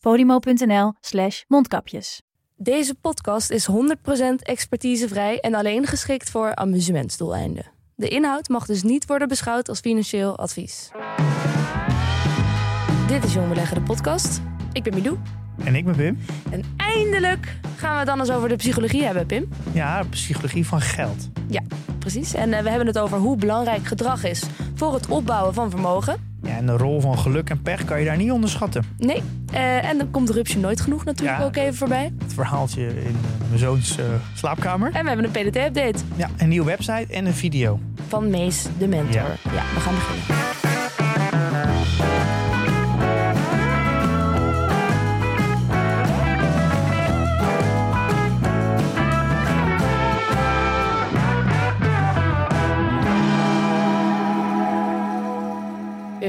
podimo.nl slash mondkapjes. Deze podcast is 100% expertisevrij en alleen geschikt voor amusementsdoeleinden. De inhoud mag dus niet worden beschouwd als financieel advies. Dit is Jong Beleggen, de podcast. Ik ben Milou. En ik ben Pim. En eindelijk gaan we het dan eens over de psychologie hebben, Pim. Ja, psychologie van geld. Ja, precies. En uh, we hebben het over hoe belangrijk gedrag is voor het opbouwen van vermogen. Ja, en de rol van geluk en pech kan je daar niet onderschatten. Nee, uh, en dan komt de rupsje nooit genoeg natuurlijk ja, ook even voorbij. Het verhaaltje in uh, mijn zoons slaapkamer. En we hebben een PDT-update. Ja, een nieuwe website en een video. Van Mees, de mentor. Ja, ja we gaan beginnen.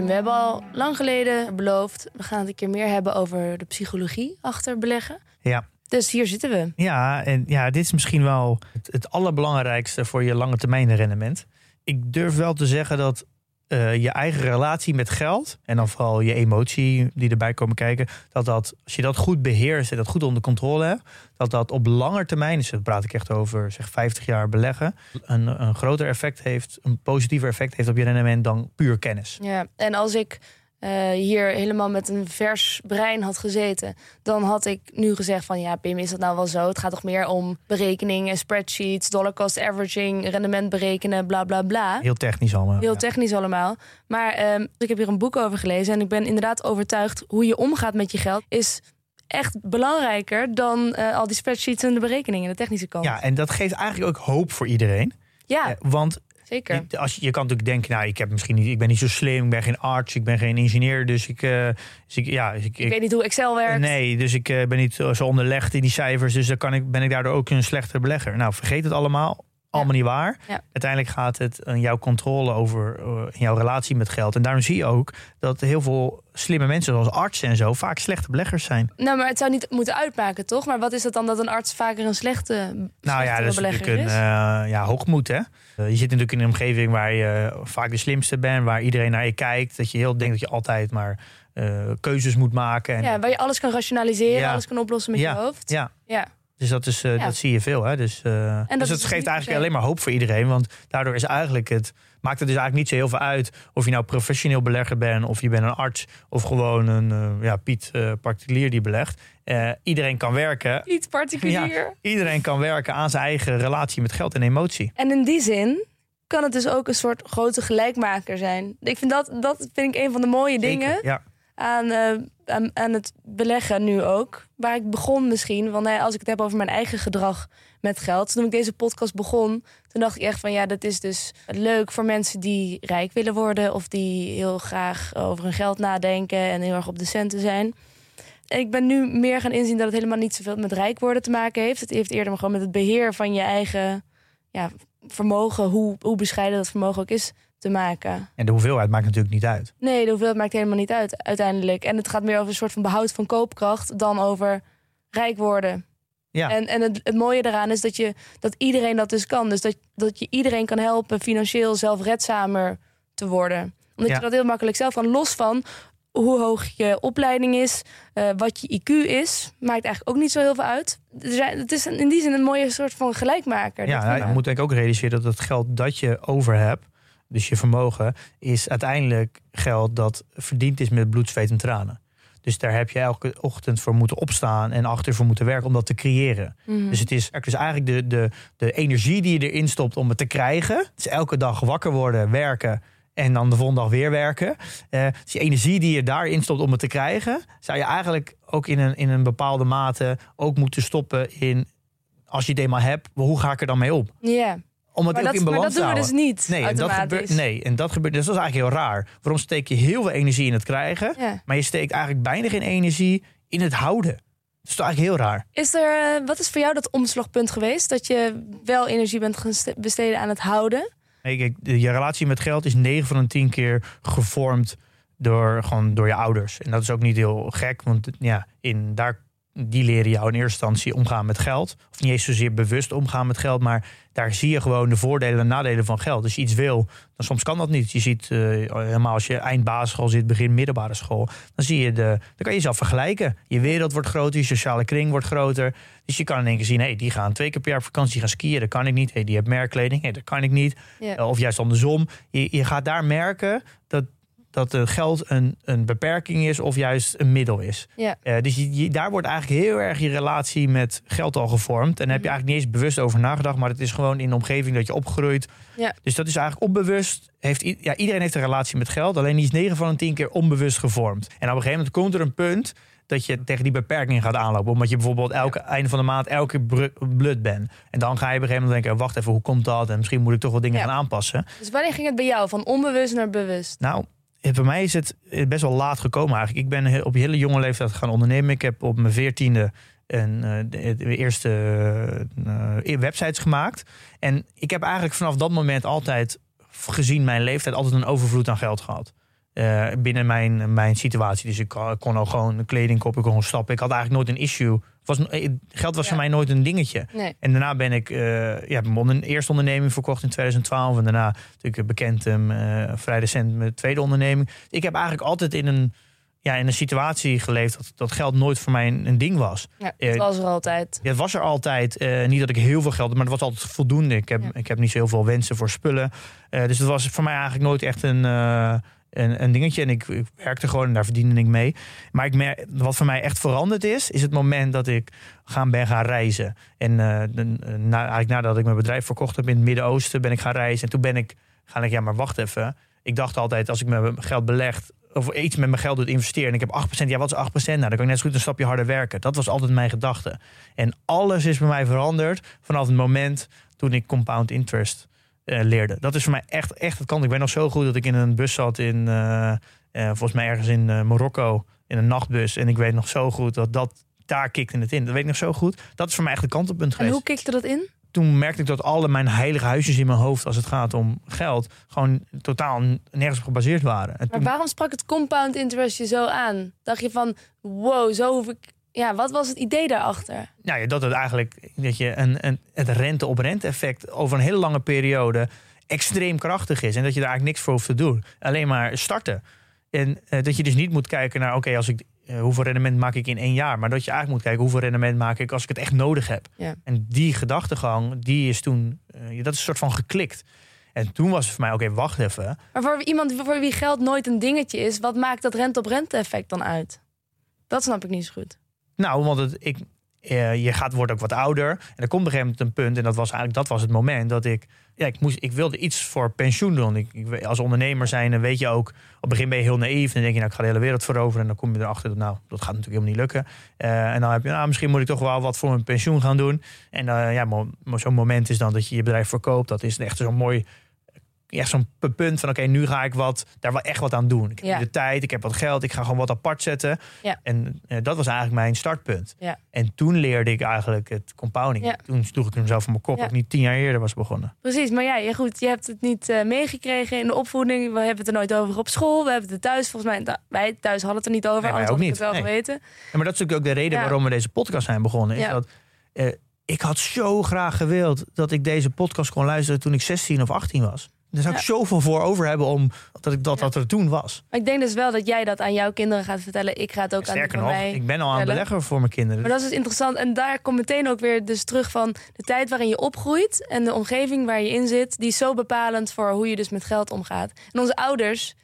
We hebben al lang geleden beloofd, we gaan het een keer meer hebben over de psychologie achter beleggen. Ja. Dus hier zitten we. Ja, en ja, dit is misschien wel het, het allerbelangrijkste voor je lange termijn rendement. Ik durf wel te zeggen dat uh, je eigen relatie met geld en dan vooral je emotie die erbij komen kijken, dat dat als je dat goed beheerst en dat goed onder controle hebt, dat dat op lange termijn, dus dat praat ik echt over zeg 50 jaar beleggen, een, een groter effect heeft, een positiever effect heeft op je rendement dan puur kennis. Ja, en als ik uh, hier helemaal met een vers brein had gezeten, dan had ik nu gezegd van ja, Pim, is dat nou wel zo? Het gaat toch meer om berekeningen, spreadsheets, dollar cost averaging, rendement berekenen, bla bla bla. Heel technisch allemaal. Heel technisch allemaal. Maar um, ik heb hier een boek over gelezen en ik ben inderdaad overtuigd hoe je omgaat met je geld is echt belangrijker dan uh, al die spreadsheets en de berekeningen, de technische kant. Ja, en dat geeft eigenlijk ook hoop voor iedereen. Ja. Uh, want Zeker. Als je, je kan natuurlijk denken, nou, ik heb misschien niet, ik ben niet zo slim, ik ben geen arts, ik ben geen ingenieur, dus ik, uh, dus ik ja, ik, ik, weet niet hoe Excel werkt. Nee, dus ik uh, ben niet zo onderlegd in die cijfers, dus dan kan ik, ben ik daardoor ook een slechte belegger. Nou, vergeet het allemaal. Allemaal niet waar. Uiteindelijk gaat het aan jouw controle over uh, jouw relatie met geld. En daarom zie je ook dat heel veel slimme mensen, zoals artsen en zo, vaak slechte beleggers zijn. Nou, maar het zou niet moeten uitmaken, toch? Maar wat is het dan dat een arts vaker een slechte, nou ja, dat is natuurlijk een uh, ja, hoogmoed, hè? Uh, je zit natuurlijk in een omgeving waar je vaak de slimste bent, waar iedereen naar je kijkt. Dat je heel denkt dat je altijd maar keuzes moet maken. En... Ja, waar je alles kan rationaliseren, ja. alles kan oplossen met ja. je hoofd. Ja. ja. Dus dat, is, uh, ja. dat zie je veel. Hè? Dus, uh, en dat dus het geeft eigenlijk alleen maar hoop voor iedereen. Want daardoor is eigenlijk het, maakt het dus eigenlijk niet zo heel veel uit of je nou professioneel belegger bent, of je bent een arts, of gewoon een uh, ja, Piet particulier die belegt. iedereen kan werken. Piet particulier. Ja, iedereen kan werken aan zijn eigen relatie met geld en emotie. En in die zin kan het dus ook een soort grote gelijkmaker zijn. Ik vind dat, dat vind ik een van de mooie Zeker, dingen. Ja. Aan, aan, het beleggen nu ook. Waar ik begon misschien. Want als ik het heb over mijn eigen gedrag met geld. Toen ik deze podcast begon, toen dacht ik echt van ja, dat is dus leuk voor mensen die rijk willen worden. Of die heel graag over hun geld nadenken en heel erg op de centen zijn. En ik ben nu meer gaan inzien dat het helemaal niet zoveel met rijk worden te maken heeft. Het heeft eerder gewoon met het beheer van je eigen ja, vermogen, hoe, hoe bescheiden dat vermogen ook is, te maken. En de hoeveelheid maakt natuurlijk niet uit. Nee, de hoeveelheid maakt helemaal niet uit uiteindelijk. En het gaat meer over een soort van behoud van koopkracht dan over rijk worden. Ja. En, en het, het mooie daaraan is dat, je, dat iedereen dat dus kan. Dus dat, dat je iedereen kan helpen financieel zelfredzamer te worden. Omdat Ja. je dat heel makkelijk zelf kan. Los van hoe hoog je opleiding is, eh, wat je IQ is, maakt eigenlijk ook niet zo heel veel uit. Er zijn- Het is in die zin een mooie soort van gelijkmaker. Ja, Dat nou, je moet denk ik ook realiseren dat het geld dat je over hebt, dus je vermogen, is uiteindelijk geld dat verdiend is met bloed, zweet en tranen. Dus daar heb je elke ochtend voor moeten opstaan en achter voor moeten werken om dat te creëren. Mhm. Dus het is dus eigenlijk de, de, de energie die je erin stopt om het te krijgen. Dus elke dag wakker worden, werken en dan de volgende dag weer werken. Eh, dus die energie die je daarin stopt om het te krijgen, zou je eigenlijk ook in een, in een bepaalde mate ook moeten stoppen in. Als je het eenmaal hebt, hoe ga ik er dan mee om? Ja, Om het maar ook dat, in maar balans dat doen we te dus houden. niet Nee, en dat gebeurt, nee, en dat gebeurt. Dus dat is eigenlijk heel raar. Waarom steek je heel veel energie in het krijgen, Ja. maar je steekt eigenlijk bijna geen energie in het houden? Dat is toch eigenlijk heel raar. Is er, eh, wat is voor jou dat omslagpunt geweest? Dat je wel energie bent gaan ste- besteden aan het houden? Nee, kijk, je relatie met geld is 9 van de 10 keer gevormd door, gewoon door je ouders. En dat is ook niet heel gek, want ja, in, daar, die leren jou in eerste instantie omgaan met geld. Of niet eens zozeer bewust omgaan met geld, maar daar zie je gewoon de voordelen en nadelen van geld. Als je iets wil, dan soms kan dat niet. Je ziet eh, helemaal als je eind basisschool zit, begin middelbare school, dan zie je de, dan kan je jezelf vergelijken. Je wereld wordt groter, je sociale kring wordt groter. Dus je kan in één keer zien, hé, die gaan twee keer per jaar op vakantie gaan skiën, dat kan ik niet. Hé, die hebben merkkleding, hé, dat kan ik niet. Uh, Of juist andersom. Je, je gaat daar merken dat, dat geld een, een beperking is of juist een middel is. Ja. Eh, dus je, je- daar wordt eigenlijk heel erg je relatie met geld al gevormd. En daar heb je Mhm. eigenlijk niet eens bewust over nagedacht, maar het is gewoon in de omgeving dat je opgroeit. Ja. Dus dat is eigenlijk onbewust. Heeft, ja, iedereen heeft een relatie met geld, alleen die is 9 van de 10 keer onbewust gevormd. En op een gegeven moment komt er een punt dat je tegen die beperking gaat aanlopen. Omdat je bijvoorbeeld elke einde van de maand elke blut bent. En dan ga je op een gegeven moment denken, wacht even, hoe komt dat? En misschien moet ik toch wat dingen Ja. gaan aanpassen. Dus wanneer ging het bij jou van onbewust naar bewust? Nou, eh, bij mij is het eh, best wel laat gekomen eigenlijk. Ik ben op hele jonge leeftijd gaan ondernemen. Ik heb op mijn veertiende een, eh, de, eerste eh, websites gemaakt. En ik heb eigenlijk vanaf dat moment altijd, gezien mijn leeftijd, altijd een overvloed aan geld gehad. Eh, binnen mijn, mijn situatie. Dus ik kon, al gewoon kleding kopen, ik kon gewoon stappen. Ik had eigenlijk nooit een issue. Was, eh, geld was Ja. voor mij nooit een dingetje. Nee. En daarna ben ik eh ja, mijn eerste onderneming verkocht in 2012. En daarna natuurlijk bekend hem eh, vrij recent mijn tweede onderneming. Ik heb eigenlijk altijd in een, ja, in een situatie geleefd dat, dat geld nooit voor mij een, een ding was. Ja, Eh, het was er altijd. Ja, het was er altijd. eh, niet dat ik heel veel geld had, maar het was altijd voldoende. Ik heb, Ja. ik heb niet zo heel veel wensen voor spullen. Eh, dus het was voor mij eigenlijk nooit echt een, eh, een, een dingetje. En ik, werkte gewoon en daar verdiende ik mee. Maar ik wat voor mij echt veranderd is, is het moment dat ik gaan, ben gaan reizen. En eh, na, eigenlijk nadat ik mijn bedrijf verkocht heb in het Midden-Oosten, ben ik gaan reizen. En toen ben ik gaan ik, ja, maar wacht even. Ik dacht altijd, als ik mijn geld beleg, of iets met mijn geld doe investeren en ik heb 8%, ja, wat is 8%? Nou, dan kan ik net zo goed een stapje harder werken. Dat was altijd mijn gedachte. En alles is bij mij veranderd vanaf het moment toen ik compound interest eh, leerde. Dat is voor mij echt, echt het kant. Ik ben nog zo goed dat ik in een bus zat in, eh, eh, volgens mij ergens in Marokko, in een nachtbus. En ik weet nog zo goed dat dat daar kikte het in. Dat weet ik nog zo goed. Dat is voor mij echt het kantelpunt En geweest. hoe kikte dat in? Toen merkte ik dat alle mijn heilige huisjes in mijn hoofd, als het gaat om geld, gewoon totaal nergens op gebaseerd waren. En Maar toen, waarom sprak het compound interest je zo aan? Dacht je van, wow, zo hoef ik... Ja, wat was het idee daarachter? nou ja, dat het eigenlijk dat je een, een, het rente-op-rente effect over een hele lange periode extreem krachtig is. En dat je daar eigenlijk niks voor hoeft te doen. Alleen maar starten. En eh, dat je dus niet moet kijken naar, oké, als ik eh, hoeveel rendement maak ik in één jaar. Maar dat je eigenlijk moet kijken, hoeveel rendement maak ik als ik het echt nodig heb. Ja. En die gedachtegang, die is toen, eh, dat is een soort van geklikt. En toen was het voor mij, oké, wacht even. Maar voor iemand voor wie geld nooit een dingetje is... wat maakt dat rente-op-rente effect dan uit? Dat snap ik niet zo goed. Nou, want het, ik, eh, je gaat, wordt ook wat ouder. En er komt op een gegeven moment een punt, en dat was eigenlijk dat was het moment dat ik, ja, ik, moest, ik wilde iets voor pensioen doen. Ik, ik, als ondernemer zijn, dan weet je ook, op het begin ben je heel naïef. Dan denk je, nou, ik ga de hele wereld veroveren. En dan kom je erachter, dat, nou, dat gaat natuurlijk helemaal niet lukken. Eh, en dan heb je, nou, misschien moet ik toch wel wat voor mijn pensioen gaan doen. En eh, ja, zo'n moment is dan dat je je bedrijf verkoopt. Dat is echt zo'n mooi echt zo'n punt van oké, nu ga ik wat, daar wel echt wat aan doen. Ik heb Ja. de tijd, ik heb wat geld, ik ga gewoon wat apart zetten. Ja. En eh, dat was eigenlijk mijn startpunt. Ja. En toen leerde ik eigenlijk het compounding. Ja. Toen sloeg ik hem zelf van mijn kop, Ja. ook niet tien jaar eerder was begonnen. Precies, maar ja, ja, goed, je hebt het niet eh, meegekregen in de opvoeding. We hebben het er nooit over op school. We hebben het er thuis, volgens mij, wij thuis hadden het er niet over. Nee, anders ook ik het niet. wel Nee. geweten. Ja, maar dat is natuurlijk ook de reden Ja. waarom we deze podcast zijn begonnen. Is Ja. dat, eh, ik had zo graag gewild dat ik deze podcast kon luisteren toen ik 16 of 18 was. Daar zou ik Ja. zoveel voor over hebben om dat ik dat, Ja. dat er toen was. Maar ik denk dus wel dat jij dat aan jouw kinderen gaat vertellen. Ik ga het ook aan Sterker van nog, mij. ik ben al aan het beleggen voor mijn kinderen. Maar dat is dus interessant. En daar komt meteen ook weer dus terug van de tijd waarin je opgroeit. En de omgeving waar je in zit. Die is zo bepalend voor hoe je dus met geld omgaat. En onze ouders,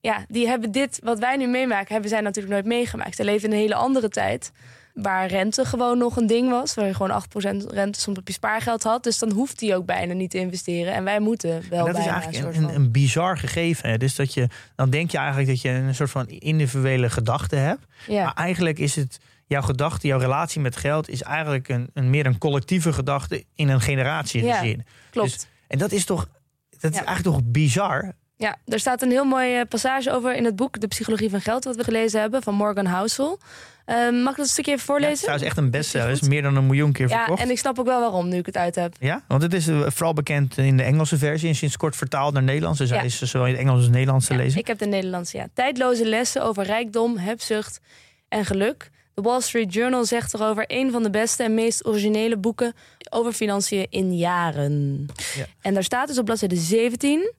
ja, die hebben dit, wat wij nu meemaken, hebben zij natuurlijk nooit meegemaakt. Ze leven in een hele andere tijd. Waar rente gewoon nog een ding was. Waar je gewoon 8% rente soms op je spaargeld had. Dus dan hoeft die ook bijna niet te investeren. En wij moeten wel En dat is bijna eigenlijk soort een, een, bizar gegeven. Hè? Dus dat je, dan denk je eigenlijk dat je een soort van individuele gedachte hebt. Ja. Maar eigenlijk is het jouw gedachte, jouw relatie met geld, is eigenlijk een, een meer een collectieve gedachte in een generatie Ja. Klopt. Dus- En dat is toch, dat is Ja. eigenlijk toch bizar. Ja, er staat een heel mooie passage over in het boek De Psychologie van Geld, wat we gelezen hebben, van Morgan Housel. Ehm, mag ik dat een stukje even Ja, voorlezen? het is echt een bestseller. Is is meer dan een miljoen keer Ja, verkocht. en ik snap ook wel waarom, nu ik het uit heb. Ja, want het is eh, vooral bekend in de Engelse versie en sinds kort vertaald naar Nederlands. Dus Ja. hij is zowel in het Engels als het Nederlands te Ja, lezen. ik heb de Nederlandse, ja. Tijdloze lessen over rijkdom, hebzucht en geluk. De Wall Street Journal zegt erover een van de beste en meest originele boeken over financiën in jaren. Ja. En daar staat dus op bladzijde 17.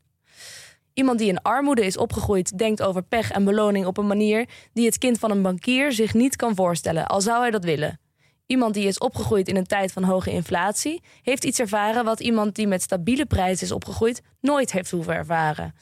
Iemand die in armoede is opgegroeid denkt over pech en beloning op een manier die het kind van een bankier zich niet kan voorstellen, al zou hij dat willen. Iemand die is opgegroeid in een tijd van hoge inflatie, heeft iets ervaren wat iemand die met stabiele prijzen is opgegroeid nooit heeft hoeven ervaren.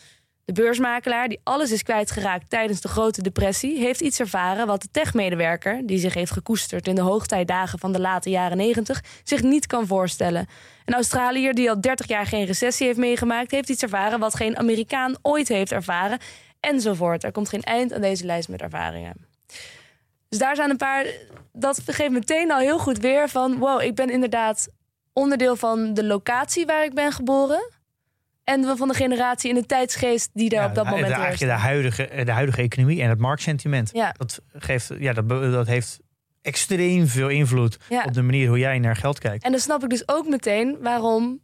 De beursmakelaar, die alles is kwijtgeraakt tijdens de grote depressie, heeft iets ervaren wat de techmedewerker, die zich heeft gekoesterd in de hoogtijdagen van de late jaren 90, zich niet kan voorstellen. Een Australiër die al 30 jaar geen recessie heeft meegemaakt, heeft iets ervaren wat geen Amerikaan ooit heeft ervaren. Enzovoort. Er komt geen eind aan deze lijst met ervaringen. Dus daar zijn een paar. Dat geeft meteen al heel goed weer van: wow, ik ben inderdaad onderdeel van de locatie waar ik ben geboren. En van de generatie in de tijdsgeest die daar Ja, op dat de- moment de, eigenlijk de huidige, de huidige economie en het marktsentiment. Ja. Dat, geeft, ja, dat, dat heeft extreem veel invloed Ja. op de manier hoe jij naar geld kijkt. En dan snap ik dus ook meteen waarom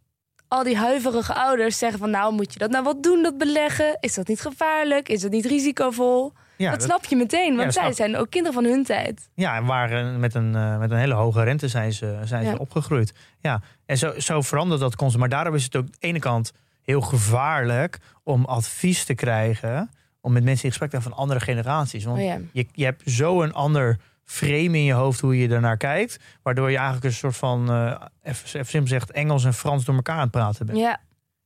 al die huiverige ouders zeggen van... nou, moet je dat nou wat doen, dat beleggen? Is dat niet gevaarlijk? Is dat niet risicovol? Ja, dat, dat- snap je meteen, want zij zijn ook kinderen van hun tijd. Ja, en waar eh, met een, eh, met een hele hoge rente zijn ze, zijn Ja. ze opgegroeid. Ja, en zo, zo verandert dat constant. Maar daarom is het ook aan de ene kant heel gevaarlijk om advies te krijgen. Om met mensen in gesprek te gaan van andere generaties. Want Oh ja. je, je hebt zo een ander frame in je hoofd hoe je ernaar kijkt. Waardoor je eigenlijk een soort van, eh even, even simpel gezegd, Engels en Frans door elkaar aan het praten bent. Ja,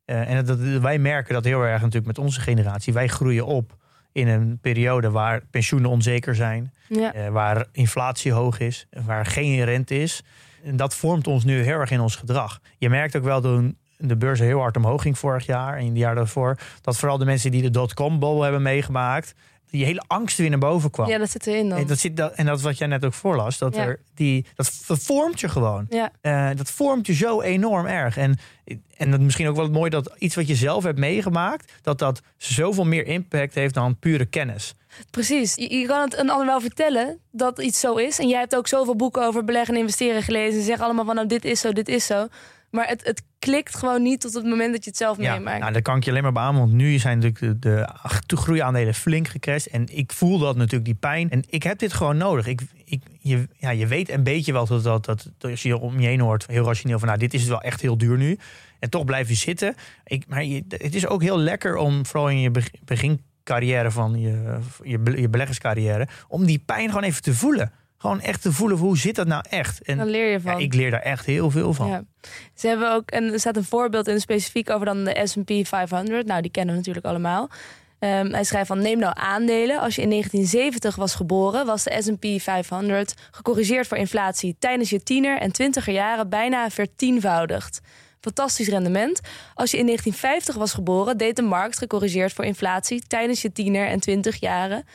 Eh, en dat, wij merken dat heel erg natuurlijk met onze generatie. Wij groeien op in een periode waar pensioenen onzeker zijn. ja. Eh, waar inflatie hoog is, waar geen rente is. En dat vormt ons nu heel erg in ons gedrag. Je merkt ook wel toen de beurs heel hard omhoog ging vorig jaar en het jaar daarvoor, dat vooral de mensen die de dotcom-bol hebben meegemaakt, die hele angst weer naar boven kwam. ja, dat zit erin dan. en, dat zit, dat, en dat is wat jij net ook voorlas, dat, Ja. er die, dat dat vormt je gewoon. Ja, Eh, dat vormt je zo enorm erg. En, en dat misschien ook wel mooi dat iets wat je zelf hebt meegemaakt, dat dat zoveel meer impact heeft dan pure kennis. precies. Je, je kan het een ander wel vertellen dat iets zo is. En jij hebt ook zoveel boeken over beleggen en investeren gelezen. Ze zeggen allemaal van nou, dit is zo, dit is zo. Maar het, het klikt gewoon niet tot het moment dat je het zelf Ja, meemaakt. nou, dat kan ik je alleen maar beamen. Want nu zijn natuurlijk de, de groeiaandelen flink gecrashed. En ik voel dat natuurlijk, die pijn. En ik heb dit gewoon nodig. Ik, ik, je, ja, je weet een beetje wel dat, dat, dat, als je om je heen hoort, heel rationeel van nou, dit is wel echt heel duur nu. En toch blijf je zitten. Ik, maar je, het is ook heel lekker om, vooral in je beg- begincarrière van je, je beleggerscarrière, om die pijn gewoon even te voelen. Gewoon echt te voelen, hoe zit dat nou echt? En Dan leer je ja, van. ik leer daar echt heel veel van. Ja. Ze hebben ook, en er staat een voorbeeld in specifiek over dan de S&P 500. Nou, die kennen we natuurlijk allemaal. Ehm, hij schrijft van, neem nou aandelen. Als je in 1970 was geboren, was de S&P 500 gecorrigeerd voor inflatie tijdens je tiener en twintiger jaren bijna vertienvoudigd. Fantastisch rendement. Als je in 1950 was geboren, deed de markt gecorrigeerd voor inflatie tijdens je tiener en twintig jaren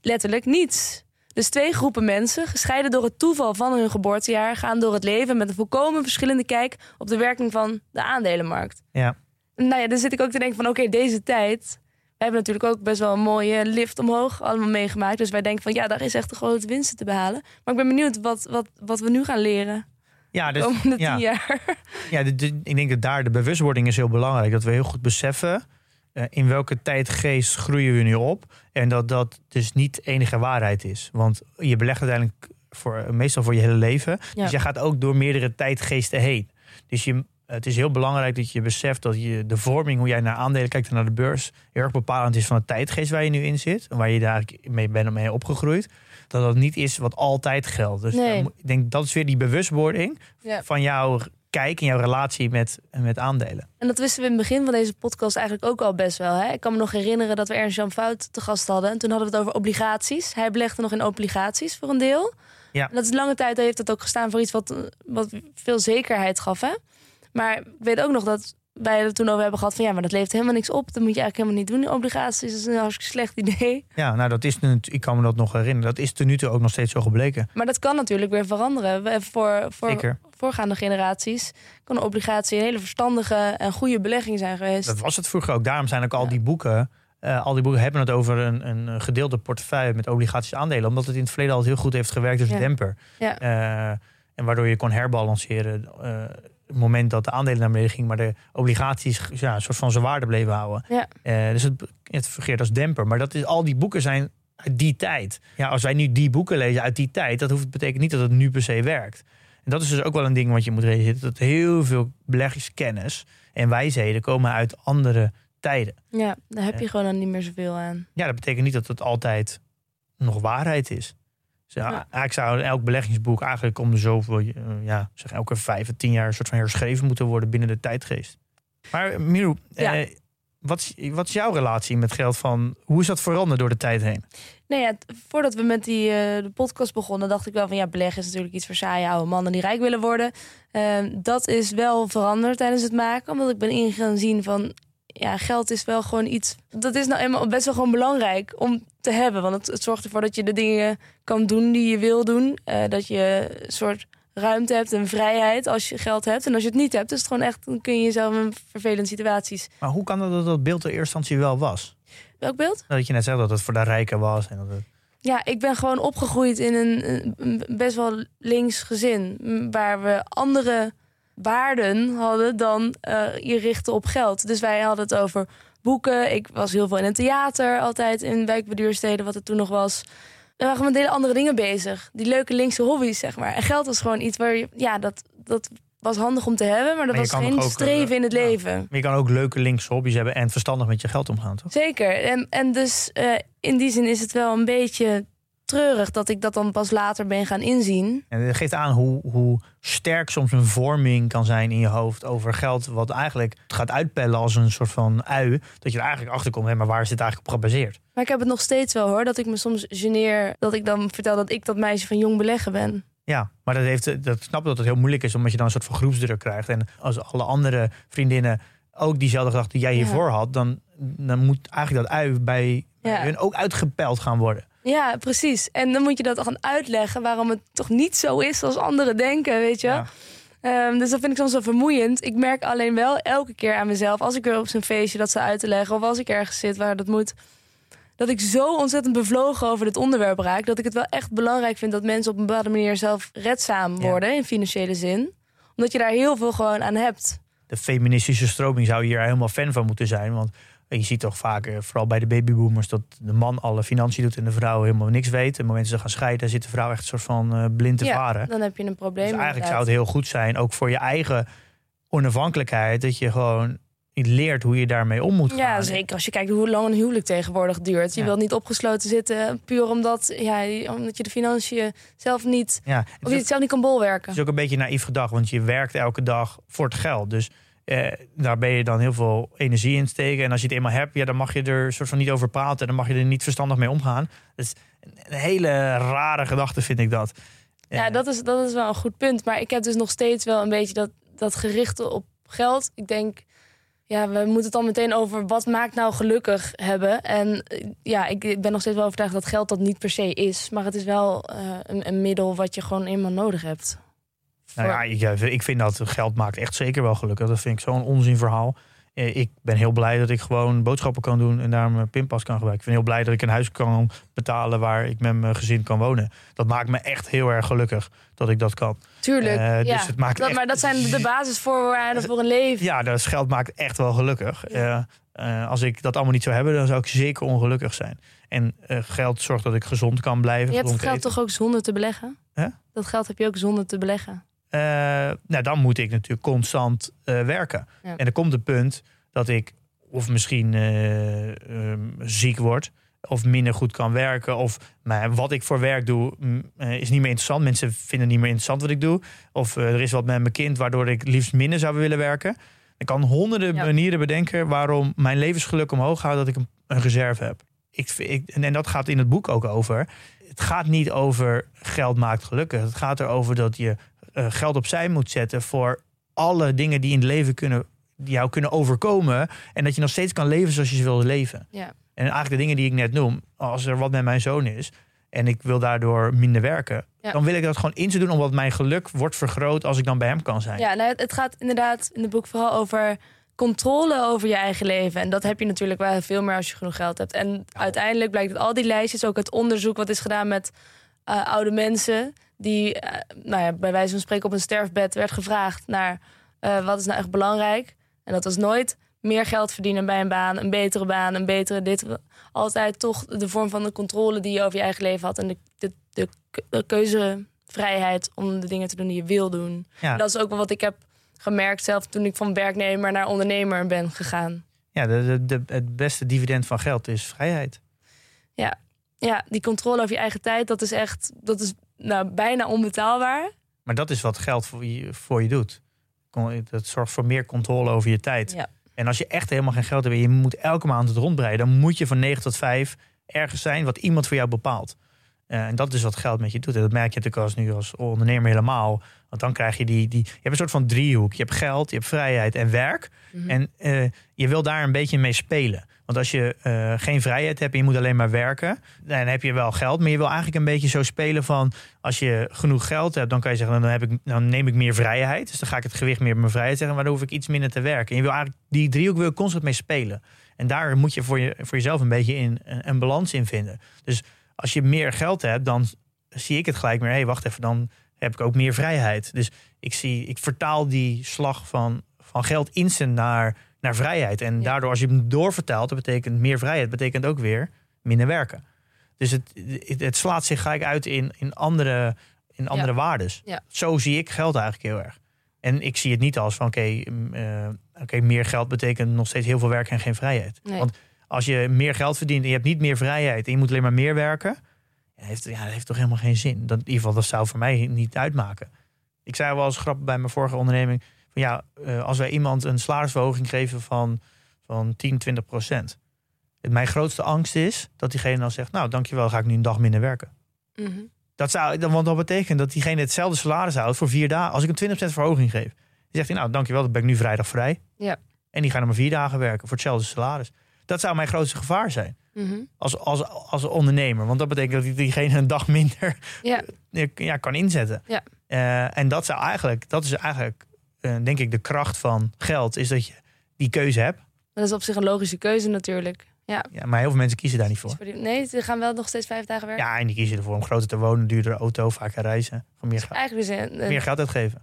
letterlijk niets. Dus twee groepen mensen, gescheiden door het toeval van hun geboortejaar, gaan door het leven met een volkomen verschillende kijk op de werking van de aandelenmarkt. Ja. Nou ja, dan zit ik ook te denken van oké, deze tijd. Wij hebben natuurlijk ook best wel een mooie lift omhoog allemaal meegemaakt. Dus wij denken van ja, daar is echt de grote winsten te behalen. Maar ik ben benieuwd wat, wat, wat we nu gaan leren Ja, de dus, komende ja. tien jaar. Ja, de- de- ik denk dat daar de bewustwording is heel belangrijk. Dat we heel goed beseffen eh, in welke tijdgeest groeien we nu op. En dat dat dus niet enige waarheid is. Want je belegt uiteindelijk voor, meestal voor je hele leven. Ja. Dus je gaat ook door meerdere tijdgeesten heen. Dus je, het is heel belangrijk dat je beseft dat je de vorming, hoe jij naar aandelen kijkt en naar de beurs, heel erg bepalend is van de tijdgeest waar je nu in zit. En waar je daar mee bent mee opgegroeid. Dat dat niet is wat altijd geldt. Dus Nee. moet- ik denk dat is weer die bewustwording Ja. van jouw kijk en jouw relatie met, met aandelen. En dat wisten we in het begin van deze podcast eigenlijk ook al best wel. Hè? Ik kan me nog herinneren dat we Ernst Jan Fout te gast hadden. En toen hadden we het over obligaties. Hij belegde nog in obligaties voor een deel. Ja. En dat is lange tijd heeft dat ook gestaan voor iets wat, wat veel zekerheid gaf. Hè? Maar ik weet ook nog dat wij het toen over hebben gehad van ja, maar dat levert helemaal niks op. Dat moet je eigenlijk helemaal niet doen. in Obligaties dat is een hartstikke slecht idee. Ja, nou dat is, nu- ik kan me dat nog herinneren. Dat is ten nu toe ook nog steeds zo gebleken. Maar dat kan natuurlijk weer veranderen. Voor, voor, Zeker. Voorgaande generaties kan een obligatie een hele verstandige en goede belegging zijn geweest. Dat was het vroeger ook. Daarom zijn ook al die boeken. eh, al die boeken hebben het over een, een gedeelde portefeuille met obligaties aandelen. Omdat het in het verleden altijd heel goed heeft gewerkt als demper. Ja. Eh, en waardoor je kon herbalanceren. eh, het moment dat de aandelen naar beneden gingen, maar de obligaties ja, een soort van zijn waarde bleven houden. Ja. Dus het, het fungeert als demper. Maar dat is, al die boeken zijn uit die tijd. Ja, als wij nu die boeken lezen uit die tijd, dat hoeft, betekent niet dat het nu per se werkt. En dat is dus ook wel een ding wat je moet realiseren. Dat heel veel beleggingskennis en wijsheden komen uit andere tijden. Ja, daar heb je gewoon dan niet meer zoveel aan. Ja, dat betekent niet dat het altijd nog waarheid is. Dus ja, Ja. Ik zou elk beleggingsboek eigenlijk om de zoveel, eh, ja, zeg elke vijf à tien jaar een soort van herschreven moeten worden binnen de tijdgeest. Maar Miru, Ja. eh, wat, wat is jouw relatie met geld? Van, hoe is dat veranderd door de tijd heen? Nee, ja, voordat we met die, eh, de podcast begonnen, dacht ik wel van ja, beleggen is natuurlijk iets voor saaie oude mannen die rijk willen worden. Ehm, dat is wel veranderd tijdens het maken, omdat ik ben in gaan zien van ja, geld is wel gewoon iets. Dat is nou eenmaal best wel gewoon belangrijk om te hebben, want het, zorgt ervoor dat je de dingen kan doen die je wil doen, Eh, dat je een soort ruimte hebt en vrijheid als je geld hebt. En als je het niet hebt, is het gewoon echt, dan kun je jezelf in vervelende situaties. Maar hoe kan het dat dat beeld er eerst instantie wel was? Welk beeld? Dat je net zei dat het voor de rijken was. En dat het, Ja, ik ben gewoon opgegroeid in een, een- best wel links gezin. Waar we andere waarden hadden dan eh, je richten op geld. Dus wij hadden het over boeken. Ik was heel veel in een theater, altijd in wijkbeduursteden, wat het toen nog was. We waren met hele andere dingen bezig. Die leuke linkse hobby's, zeg maar. En geld was gewoon iets waar je... Ja, dat, dat was handig om te hebben, maar dat Maar was geen ook, eh, streven in het ja. leven. maar je kan ook leuke linkse hobby's hebben en verstandig met je geld omgaan, toch? Zeker. En, en dus eh, in die zin is het wel een beetje treurig dat ik dat dan pas later ben gaan inzien. En het geeft aan hoe, hoe sterk soms een vorming kan zijn in je hoofd over geld. Wat eigenlijk gaat uitpellen als een soort van ui. Dat je er eigenlijk achter komt, maar waar is dit eigenlijk op gebaseerd? Maar ik heb het nog steeds wel hoor, dat ik me soms geneer dat ik dan vertel dat ik dat meisje van jong beleggen ben. Ja, maar dat, heeft, dat snap ik dat het heel moeilijk is, omdat je dan een soort van groepsdruk krijgt. En als alle andere vriendinnen ook diezelfde gedachte die jij Ja. hiervoor had, dan, dan moet eigenlijk dat ui bij, Ja. hun ook uitgepeld gaan worden. Ja, precies. En dan moet je dat gaan uitleggen waarom het toch niet zo is als anderen denken, weet je. Ja. Ehm, dus dat vind ik soms wel vermoeiend. Ik merk alleen wel elke keer aan mezelf, als ik weer op zo'n feestje dat ze uit te leggen, of als ik ergens zit waar dat moet, dat ik zo ontzettend bevlogen over dit onderwerp raak, dat ik het wel echt belangrijk vind dat mensen op een bepaalde manier zelf redzaam Ja. worden in financiële zin. Omdat je daar heel veel gewoon aan hebt. De feministische stroming zou hier helemaal fan van moeten zijn. Want je ziet toch vaak, eh, vooral bij de babyboomers, dat de man alle financiën doet en de vrouw helemaal niks weet. En op het moment dat ze gaan scheiden, zit de vrouw echt een soort van eh, blind te ja, varen. dan heb je een probleem. Dus eigenlijk zou het heel goed zijn, ook voor je eigen onafhankelijkheid, dat je gewoon leert hoe je daarmee om moet gaan. Ja, zeker als je kijkt hoe lang een huwelijk tegenwoordig duurt. Je Ja. wilt niet opgesloten zitten puur omdat, ja, omdat je de financiën zelf niet, Ja, het of je het zelf niet kan bolwerken. Het is ook een beetje naïef gedacht, want je werkt elke dag voor het geld. Dus eh, daar ben je dan heel veel energie in steken. En als je het eenmaal hebt, ja, dan mag je er soort van niet over praten. Dan mag je er niet verstandig mee omgaan. Dat is een hele rare gedachte, vind ik dat. Ja, dat is, dat is wel een goed punt. Maar ik heb dus nog steeds wel een beetje dat, dat gerichte op geld. Ik denk, ja, we moeten het dan meteen over wat maakt nou gelukkig hebben. En eh, ja, ik, ben nog steeds wel overtuigd dat geld dat niet per se is. Maar het is wel eh, een, een middel wat je gewoon eenmaal nodig hebt. Nou ja, ik, eh, ik vind dat geld maakt echt zeker wel gelukkig. Dat vind ik zo'n onzinverhaal. Eh, Ik ben heel blij dat ik gewoon boodschappen kan doen en daar mijn pinpas kan gebruiken. Ik ben heel blij dat ik een huis kan betalen waar ik met mijn gezin kan wonen. Dat maakt me echt heel erg gelukkig dat ik dat kan. Tuurlijk, Eh, dus ja. het maakt dat, echt- maar dat zijn de basisvoorwaarden voor een leven. Ja, dat geld maakt echt wel gelukkig. Ja. Eh, als ik dat allemaal niet zou hebben, dan zou ik zeker ongelukkig zijn. En geld zorgt dat ik gezond kan blijven. Je hebt het geld eten. toch ook zonder te beleggen? Dat geld heb je ook zonder te beleggen. Eh, nou, dan moet ik natuurlijk constant eh, werken. Ja. En er komt een punt dat ik of misschien eh, ehm, ziek word. Of minder goed kan werken. Of maar wat ik voor werk doe mm, is niet meer interessant. Mensen vinden niet meer interessant wat ik doe. Of er is wat met mijn kind waardoor ik liefst minder zou willen werken. Ik kan honderden Ja. manieren bedenken waarom mijn levensgeluk omhoog gaat dat ik een, een reserve heb. Ik, en dat gaat in het boek ook over. Het gaat niet over geld maakt gelukkig. Het gaat erover dat je eh, geld opzij moet zetten voor alle dingen die in het leven kunnen, die jou kunnen overkomen. En dat je nog steeds kan leven zoals je wil leven. Ja. En eigenlijk de dingen die ik net noem, als er wat met mijn zoon is. en ik wil daardoor minder werken, Ja. dan wil ik dat gewoon in te doen, omdat mijn geluk wordt vergroot als ik dan bij hem kan zijn. Ja, nou, het- het gaat inderdaad in het boek vooral over controle over je eigen leven. En dat heb je natuurlijk wel veel meer als je genoeg geld hebt. En uiteindelijk blijkt dat al die lijstjes, ook het onderzoek wat is gedaan met eh, oude mensen, die eh, nou ja, bij wijze van spreken op een sterfbed werd gevraagd naar eh, wat is nou echt belangrijk. En dat was nooit meer geld verdienen bij een baan, een betere baan, een betere dit. Altijd toch de vorm van de controle die je over je eigen leven had en de, de, de, de keuzevrijheid om de dingen te doen die je wil doen. Ja. Dat is ook wel wat ik heb gemerkt zelf toen ik van werknemer naar ondernemer ben gegaan. Ja, de, de, de- het beste dividend van geld is vrijheid. Ja, die controle over je eigen tijd, dat is echt, dat is nou, bijna onbetaalbaar. Maar dat is wat geld voor je, voor je doet. Dat zorgt voor meer controle over je tijd. Ja. En als je echt helemaal geen geld hebt en je moet elke maand het rondbreiden, dan moet je van 9 tot 5 ergens zijn wat iemand voor jou bepaalt. Eh, en dat is wat geld met je doet. En dat merk je natuurlijk als nu als ondernemer helemaal. Want dan krijg je die, die. Je hebt een soort van driehoek. Je hebt geld, je hebt vrijheid en werk. Mhm. En eh, je wil daar een beetje mee spelen. Want als je eh, geen vrijheid hebt en je moet alleen maar werken, dan heb je wel geld. Maar je wil eigenlijk een beetje zo spelen van als je genoeg geld hebt, dan kan je zeggen, dan, heb ik, dan neem ik meer vrijheid. Dus dan ga ik het gewicht meer op mijn vrijheid zeggen, maar dan hoef ik iets minder te werken. En je wil eigenlijk die driehoek wil constant mee spelen. En daar moet je voor, je voor jezelf een beetje in een, een balans in vinden. Dus als je meer geld hebt, dan zie ik het gelijk meer. Hé, hey, wacht even, dan heb ik ook meer vrijheid. Dus ik zie, ik vertaal die slag van, van geld instant naar, naar vrijheid. En daardoor, als je hem doorvertaalt, dat betekent meer vrijheid, betekent ook weer minder werken. Dus het, het, het slaat zich gelijk uit in, in andere, in andere waardes. Ja. Zo zie ik geld eigenlijk heel erg. En ik zie het niet als van oké, mm, eh, oké, meer geld betekent nog steeds heel veel werk en geen vrijheid. Nee. Want als je meer geld verdient en je hebt niet meer vrijheid en je moet alleen maar meer werken, ja, heeft, ja, dat heeft toch helemaal geen zin. Dat, in ieder geval, dat zou voor mij niet uitmaken. Ik zei wel eens grap bij mijn vorige onderneming: van ja, eh, als wij iemand een salarisverhoging geven van, van 10, 20 procent. Mijn grootste angst is dat diegene dan zegt: Nou, dankjewel, ga ik nu een dag minder werken. Mhm. Dat zou, dan- want dat betekent dat diegene hetzelfde salaris houdt voor vier dagen. Als ik een 20% verhoging geef, dan zegt hij: Nou, dankjewel, dan ben ik nu vrijdag vrij. Ja. En die gaan dan maar vier dagen werken voor hetzelfde salaris. Dat zou mijn grootste gevaar zijn Mhm. als, als, als ondernemer. Want dat betekent dat die- diegene een dag minder Ja. ja, kan inzetten. Ja. Eh, en dat zou eigenlijk, dat is eigenlijk, denk ik, de kracht van geld, is dat je die keuze hebt. Dat is op zich een logische keuze natuurlijk. Ja. Ja, maar heel veel mensen kiezen daar niet voor. Nee, ze gaan wel nog steeds vijf dagen werken. Ja, en die kiezen ervoor om groter te wonen, duurdere auto, vaker reizen. Gewoon meer, geld- Eigenlijk meer geld uitgeven.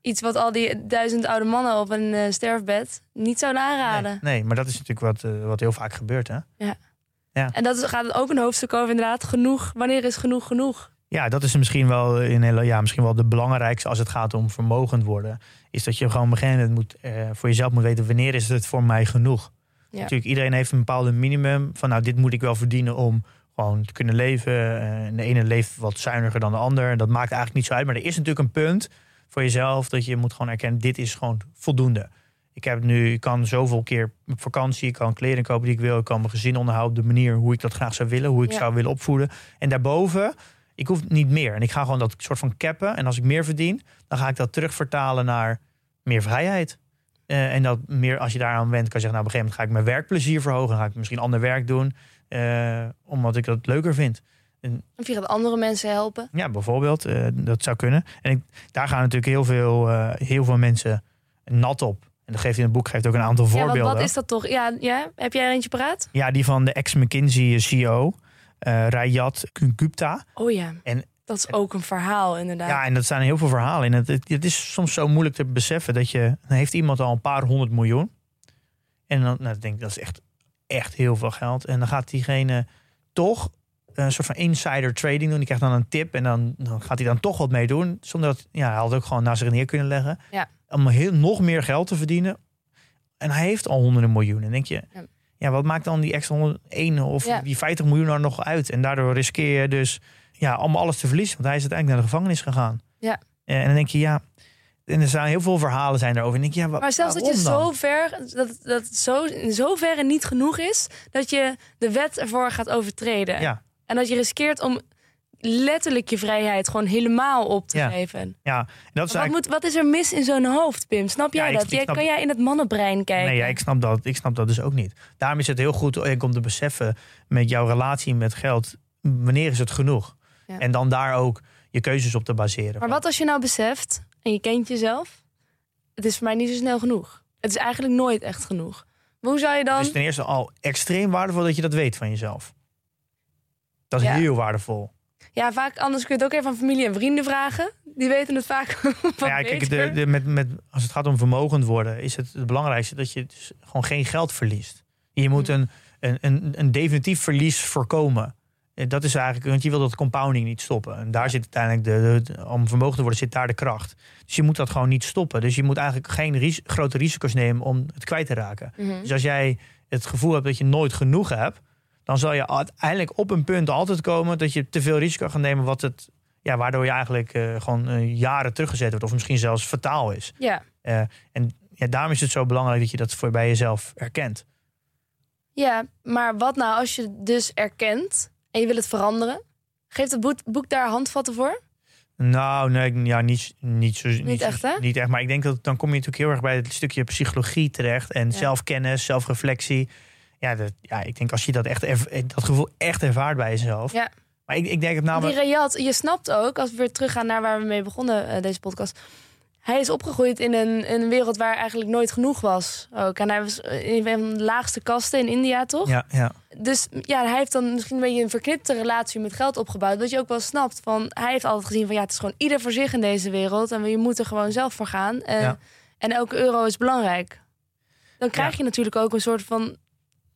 iets wat al die duizend oude mannen op een eh, sterfbed niet zouden aanraden. Nee, nee, maar dat is natuurlijk wat, eh, wat heel vaak gebeurt. Hè? En dat is, gaat ook een hoofdstuk over inderdaad. Genoeg. Wanneer is genoeg genoeg? Ja, dat is misschien wel, in hele, ja, misschien wel de belangrijkste als het gaat om vermogend worden. Is dat je gewoon op een gegeven moment moet, eh, voor jezelf moet weten wanneer is het voor mij genoeg. Ja. Natuurlijk, iedereen heeft een bepaalde minimum van nou, dit moet ik wel verdienen om gewoon te kunnen leven. Eh, en de ene leeft wat zuiniger dan de ander. Dat maakt eigenlijk niet zo uit. Maar er is natuurlijk een punt voor jezelf dat je moet gewoon erkennen, dit is gewoon voldoende. Ik heb nu, ik kan zoveel keer op vakantie, ik kan kleding kopen die ik wil, ik kan mijn gezin onderhouden op de manier hoe ik dat graag zou willen, hoe ik Ja. zou willen opvoeden. En daarboven, ik hoef niet meer. En ik ga gewoon dat soort van cappen. En als ik meer verdien, dan ga ik dat terugvertalen naar meer vrijheid. Eh, en dat meer, als je daaraan went, kan je zeggen, nou, op een gegeven moment ga ik mijn werkplezier verhogen. Dan ga ik misschien ander werk doen, eh, omdat ik dat leuker vind. Of je gaat andere mensen helpen. Ja, bijvoorbeeld, eh, dat zou kunnen. En ik, daar gaan natuurlijk heel veel, heel veel mensen nat op. En dat geeft in het boek geeft ook een aantal Ja, voorbeelden. wat, wat is dat toch? Ja, ja, heb jij er eentje paraat? Ja, die van de ex-McKinsey CEO, eh Rayat Gupta. Oh ja. En- dat is ook een verhaal inderdaad. Ja, en dat zijn heel veel verhalen in. Het, het, het is soms zo moeilijk te beseffen dat je... Dan heeft iemand al een paar honderd miljoen. En dan, nou, denk ik, dat is echt, echt heel veel geld. En dan gaat diegene toch een soort van insider trading doen. Die krijgt dan een tip en dan, dan gaat hij dan toch wat mee doen. Zonder dat, ja, hij had ook gewoon naar zich neer kunnen leggen. Ja. Om heel, nog meer geld te verdienen. En hij heeft al honderden miljoenen. En denk je, Ja. Ja, wat maakt dan die extra 101 of Ja. die 50 miljoen er nog uit? En daardoor riskeer je dus ja, allemaal alles te verliezen. Want hij is uiteindelijk naar de gevangenis gegaan. Ja. Eh, En dan denk je, ja... En er zijn heel veel verhalen zijn erover. En dan denk je, ja, Maar zelfs dat je zo ver, dat, dat zo, in zoverre niet genoeg is, dat je de wet ervoor gaat overtreden. Ja, En dat je riskeert om letterlijk je vrijheid gewoon helemaal op te Ja. geven. ja. En dat is Wat, eigenlijk... moet, wat is er mis in zo'n hoofd, Pim? Snap jij Ja, dat? ik Jij, snap- kan jij in het mannenbrein kijken? Nee, ja, ik, snap dat, ik snap dat dus ook niet. Daarom is het heel goed om te beseffen met jouw relatie met geld. wanneer is het genoeg? En dan daar ook je keuzes op te baseren. Maar wat als je nou beseft, en je kent jezelf, het is voor mij niet zo snel genoeg. Het is eigenlijk nooit echt genoeg. Maar hoe zou je dan... Het is ten eerste al extreem waardevol dat je dat weet van jezelf. Dat is heel waardevol. Ja, vaak anders kun je het ook even aan familie en vrienden vragen. Die weten het vaak wat Maar ja, kijk, de, de, met, met, als het gaat om vermogend worden, is het het belangrijkste dat je dus gewoon geen geld verliest. Je moet Hm. een, een, een, een definitief verlies voorkomen. Eh, Dat is eigenlijk, want je wil dat compounding niet stoppen. En daar zit uiteindelijk de, de- om vermogen te worden, zit daar de kracht. Dus je moet dat gewoon niet stoppen. Dus je moet eigenlijk geen ris- grote risico's nemen om het kwijt te raken. Mhm. Dus als jij het gevoel hebt dat je nooit genoeg hebt, dan zal je uiteindelijk op een punt altijd komen dat je te veel risico gaat nemen, wat het, ja, waardoor je eigenlijk eh, gewoon eh, jaren teruggezet wordt, of misschien zelfs fataal is. Ja. Eh, en ja, daarom is het zo belangrijk dat je dat voor bij jezelf erkent. ja, maar wat nou als je dus erkent en je wil het veranderen? Geeft het boek, boek daar handvatten voor? Nou, nee, ja, niet, niet, zo, niet, echt, hè? niet echt. Maar ik denk dat dan kom je natuurlijk heel erg bij het stukje psychologie terecht en Ja. zelfkennis, zelfreflectie. Ja, dat, ja, ik denk als je dat, echt erv- dat gevoel echt ervaart bij jezelf. Ja. Maar ik, ik denk het namelijk. die Riyad, je snapt ook, als we weer teruggaan naar waar we mee begonnen, eh, deze podcast. Hij is opgegroeid in een, een wereld waar eigenlijk nooit genoeg was. Ook. En hij was in een van de laagste kasten in India, toch? Ja, ja. Dus ja, hij heeft dan misschien een beetje een verknipte relatie met geld opgebouwd. Dat je ook wel snapt van, hij heeft altijd gezien van ja, het is gewoon ieder voor zich in deze wereld. En je moet er gewoon zelf voor gaan. En, Ja. en elke euro is belangrijk. Dan krijg Ja. je natuurlijk ook een soort van, eh,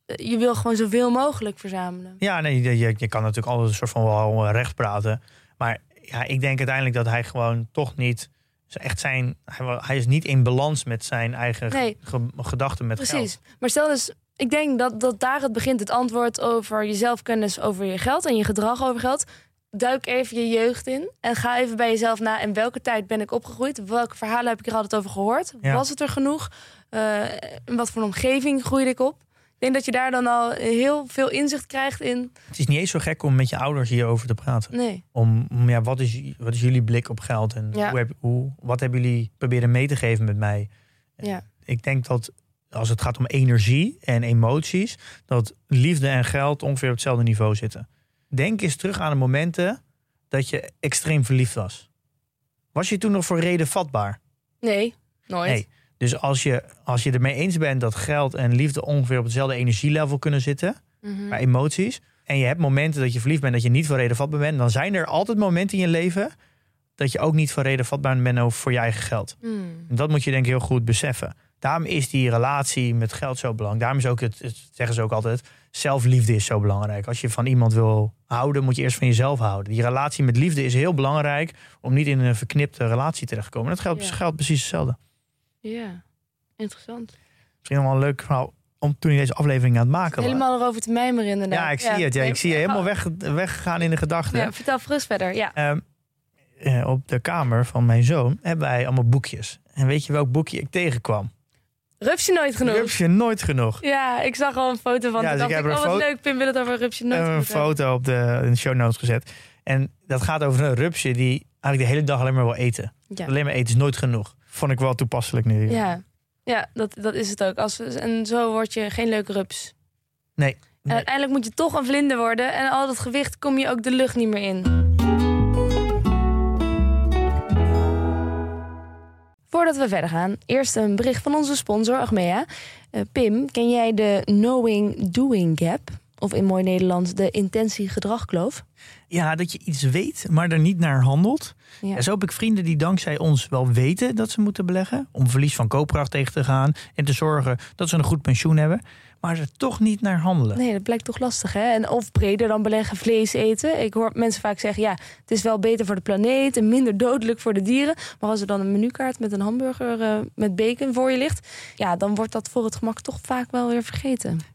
je wil gewoon zoveel mogelijk verzamelen. Ja, nee, je, je- kan natuurlijk altijd een soort van wel recht praten. Maar ja, ik denk uiteindelijk dat hij gewoon toch niet echt zijn. Hij, hij is niet in balans met zijn eigen ge- Nee. ge- gedachten met Precies. geld. Maar stel dus, ik denk dat, dat daar het begint, het antwoord over je zelfkennis over je geld en je gedrag over geld. Duik even je jeugd in en ga even bij jezelf na. In welke tijd ben ik opgegroeid? Welke verhalen heb ik er altijd over gehoord? Ja. Was het er genoeg? Eh, in wat voor een omgeving groeide ik op? Ik denk dat je daar dan al heel veel inzicht krijgt in. Het is niet eens zo gek om met je ouders hierover te praten. Nee. Om, om, ja, wat, is, wat is jullie blik op geld en Ja. hoe heb, hoe, wat hebben jullie proberen mee te geven met mij? Ja. Ik denk dat als het gaat om energie en emoties, dat liefde en geld ongeveer op hetzelfde niveau zitten. Denk eens terug aan de momenten dat je extreem verliefd was. Was je toen nog voor reden vatbaar? Nee, nooit. Nee. Dus als je, als je ermee eens bent dat geld en liefde ongeveer op hetzelfde energielevel kunnen zitten, Mhm. qua emoties, en je hebt momenten dat je verliefd bent dat je niet voor reden vatbaar bent, dan zijn er altijd momenten in je leven dat je ook niet voor reden vatbaar bent over voor je eigen geld. Hmm. En dat moet je denk ik heel goed beseffen. Daarom is die relatie met geld zo belangrijk. Daarom is ook het, het zeggen ze ook altijd, zelfliefde is zo belangrijk. Als je van iemand wil houden, moet je eerst van jezelf houden. Die relatie met liefde is heel belangrijk om niet in een verknipte relatie terecht te komen. Dat geldt, Ja. geldt precies hetzelfde. Ja, interessant. Misschien nog wel een leuk verhaal om toen je deze aflevering aan het maken was. Helemaal erover te mijmeren inderdaad. Ja, ik zie het. Ja, ik zie je helemaal weg, weggegaan in de gedachten. Ja, vertel gerust verder. Ja. Ehm, eh, op de kamer van mijn zoon hebben wij allemaal boekjes. En weet je welk boekje ik tegenkwam? Rupsje nooit genoeg. Rupsje nooit genoeg. Ja, ik zag al een foto van. Ja, dus dacht ik ik, heb er oh een wat leuk, Pim wil het over Rupsje nooit een genoeg hebben. foto op de, in de show notes gezet. En dat gaat over een rupsje die eigenlijk de hele dag alleen maar wil eten. Ja, Alleen maar eten is nooit genoeg. Vond ik wel toepasselijk nu. ja. ja dat, dat is het ook. Als, en zo word je geen leuke rups. Nee. En uiteindelijk moet je toch een vlinder worden. En al dat gewicht kom je ook de lucht niet meer in. Voordat we verder gaan, eerst een bericht van onze sponsor Achmea. Eh, Pim, ken jij de knowing-doing gap? Of in mooi Nederlands de intentie-gedragkloof? Ja, dat je iets weet, maar er niet naar handelt. Ja. Ja, zo heb ik vrienden die dankzij ons wel weten dat ze moeten beleggen. Om verlies van koopkracht tegen te gaan. En te zorgen dat ze een goed pensioen hebben. Maar er toch niet naar handelen. Nee, dat blijkt toch lastig, hè? En of breder dan beleggen vlees eten. Ik hoor mensen vaak zeggen, ja, het is wel beter voor de planeet... en minder dodelijk voor de dieren. Maar als er dan een menukaart met een hamburger eh, met bacon voor je ligt... ja, dan wordt dat voor het gemak toch vaak wel weer vergeten.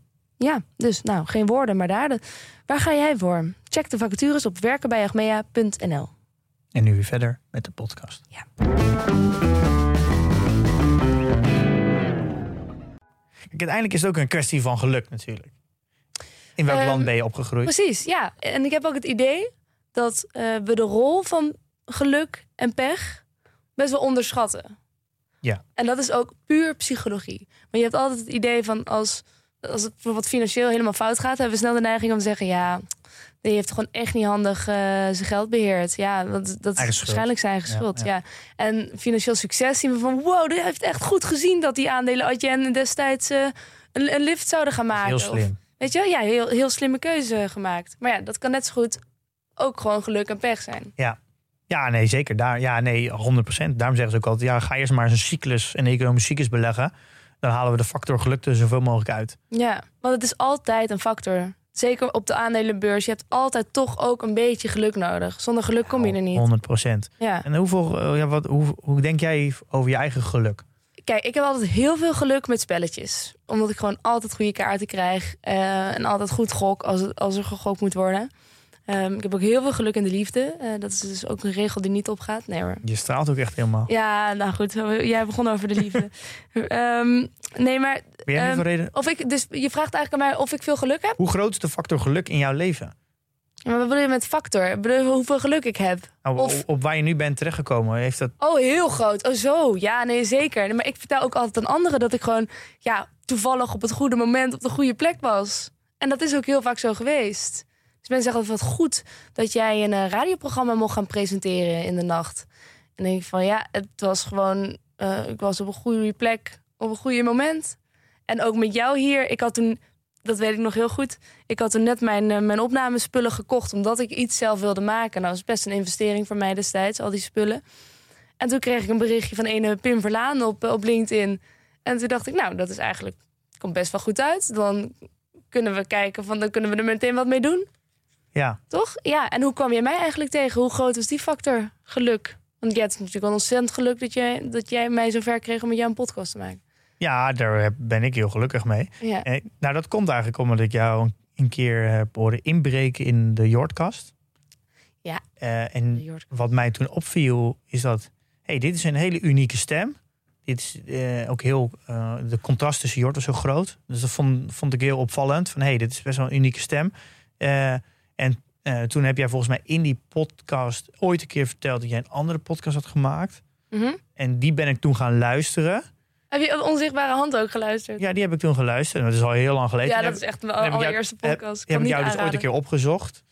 Ja, dus nou, geen woorden, maar daden. Waar ga jij voor? Check de vacatures op werkenbijagmea.nl. En nu weer verder met de podcast. Ja. Kijk, uiteindelijk is het ook een kwestie van geluk natuurlijk. In welk Ehm, land ben je opgegroeid? Precies, ja. En ik heb ook het idee dat eh, we de rol van geluk en pech best wel onderschatten. Ja. En dat is ook puur psychologie. Maar je hebt altijd het idee van als, als het bijvoorbeeld financieel helemaal fout gaat, hebben we snel de neiging om te zeggen: ja, die heeft gewoon echt niet handig eh, zijn geld beheerd. Ja, want dat is waarschijnlijk zijn eigen Ja, schuld. Ja, ja. En financieel succes zien we van: wow, die heeft echt goed gezien dat die aandelen Adyen destijds eh, een, een lift zouden gaan maken. Heel Of- slim. Weet je wel? Ja, heel, heel slimme keuze gemaakt. Maar ja, dat kan net zo goed ook gewoon geluk en pech zijn. Ja, nee, zeker. Daar, ja, nee, 100%. Daarom zeggen ze ook altijd, ja, ga eerst maar eens een cyclus, een economische cyclus beleggen. Dan halen we de factor geluk er zoveel mogelijk uit. Ja, want het is altijd een factor. Zeker op de aandelenbeurs. Je hebt altijd toch ook een beetje geluk nodig. Zonder geluk kom je er niet. 100%. Ja. En hoeveel, eh, ja, wat, hoe, hoe denk jij over je eigen geluk? Kijk, ik heb altijd heel veel geluk met spelletjes. Omdat ik gewoon altijd goede kaarten krijg. eh, en altijd goed gok als, als er gegokt moet worden. Ehm, ik heb ook heel veel geluk in de liefde. Eh, dat is dus ook een regel die niet opgaat. Nee hoor. Je straalt ook echt helemaal. Ja, nou goed. Jij begon over de liefde. Ehm, nee, maar Ben jij Ehm, reden? Of ik, dus je vraagt eigenlijk aan mij of ik veel geluk heb? Hoe groot is de factor geluk in jouw leven? Maar wat bedoel je met factor? Bedoel hoeveel geluk ik heb? Nou, Of- op, op waar je nu bent terechtgekomen, heeft dat... Oh, heel groot. Oh, zo. Ja, nee, zeker. Nee, Maar ik vertel ook altijd aan anderen dat ik gewoon ja, toevallig op het goede moment op de goede plek was. En dat is ook heel vaak zo geweest. Dus mensen zeggen wat goed dat jij een eh, radioprogramma mocht gaan presenteren in de nacht. En denk ik van ja, het was gewoon, eh, ik was op een goede plek op een goede moment. En ook met jou hier, ik had toen, dat weet ik nog heel goed, ik had toen net mijn, eh, mijn opnamespullen gekocht omdat ik iets zelf wilde maken. Nou, dat was best een investering voor mij destijds, al die spullen. En toen kreeg ik een berichtje van een Pim Verlaan op, op LinkedIn. En toen dacht ik, nou, dat is eigenlijk, komt best wel goed uit. Dan kunnen we kijken, van, dan kunnen we er meteen wat mee doen. Ja, Toch? Ja, en hoe kwam je mij eigenlijk tegen? Hoe groot was die factor geluk? Want jij hebt natuurlijk wel ontzettend geluk dat jij, dat jij mij zover kreeg om met jou een podcast te maken. ja daar ben ik heel gelukkig mee. Ja. Eh, nou, dat komt eigenlijk omdat ik jou een, keer heb horen inbreken in de Jordkast. Ja. Eh, en wat mij toen opviel, is dat... hey, dit is een hele unieke stem. Dit is eh, ook heel... eh, de contrast tussen Jord was zo groot. Dus dat vond, vond ik heel opvallend. Van, hey, dit is best wel een unieke stem. Eh, en eh, toen heb jij volgens mij in die podcast ooit een keer verteld... dat jij een andere podcast had gemaakt. Mhm. En die ben ik toen gaan luisteren. Heb je Onzichtbare Hand ook geluisterd? Ja, die heb ik toen geluisterd. Dat is al heel lang geleden. Ja, dat is echt mijn ik allereerste podcast. heb, kan heb ik jou dus ooit een keer opgezocht.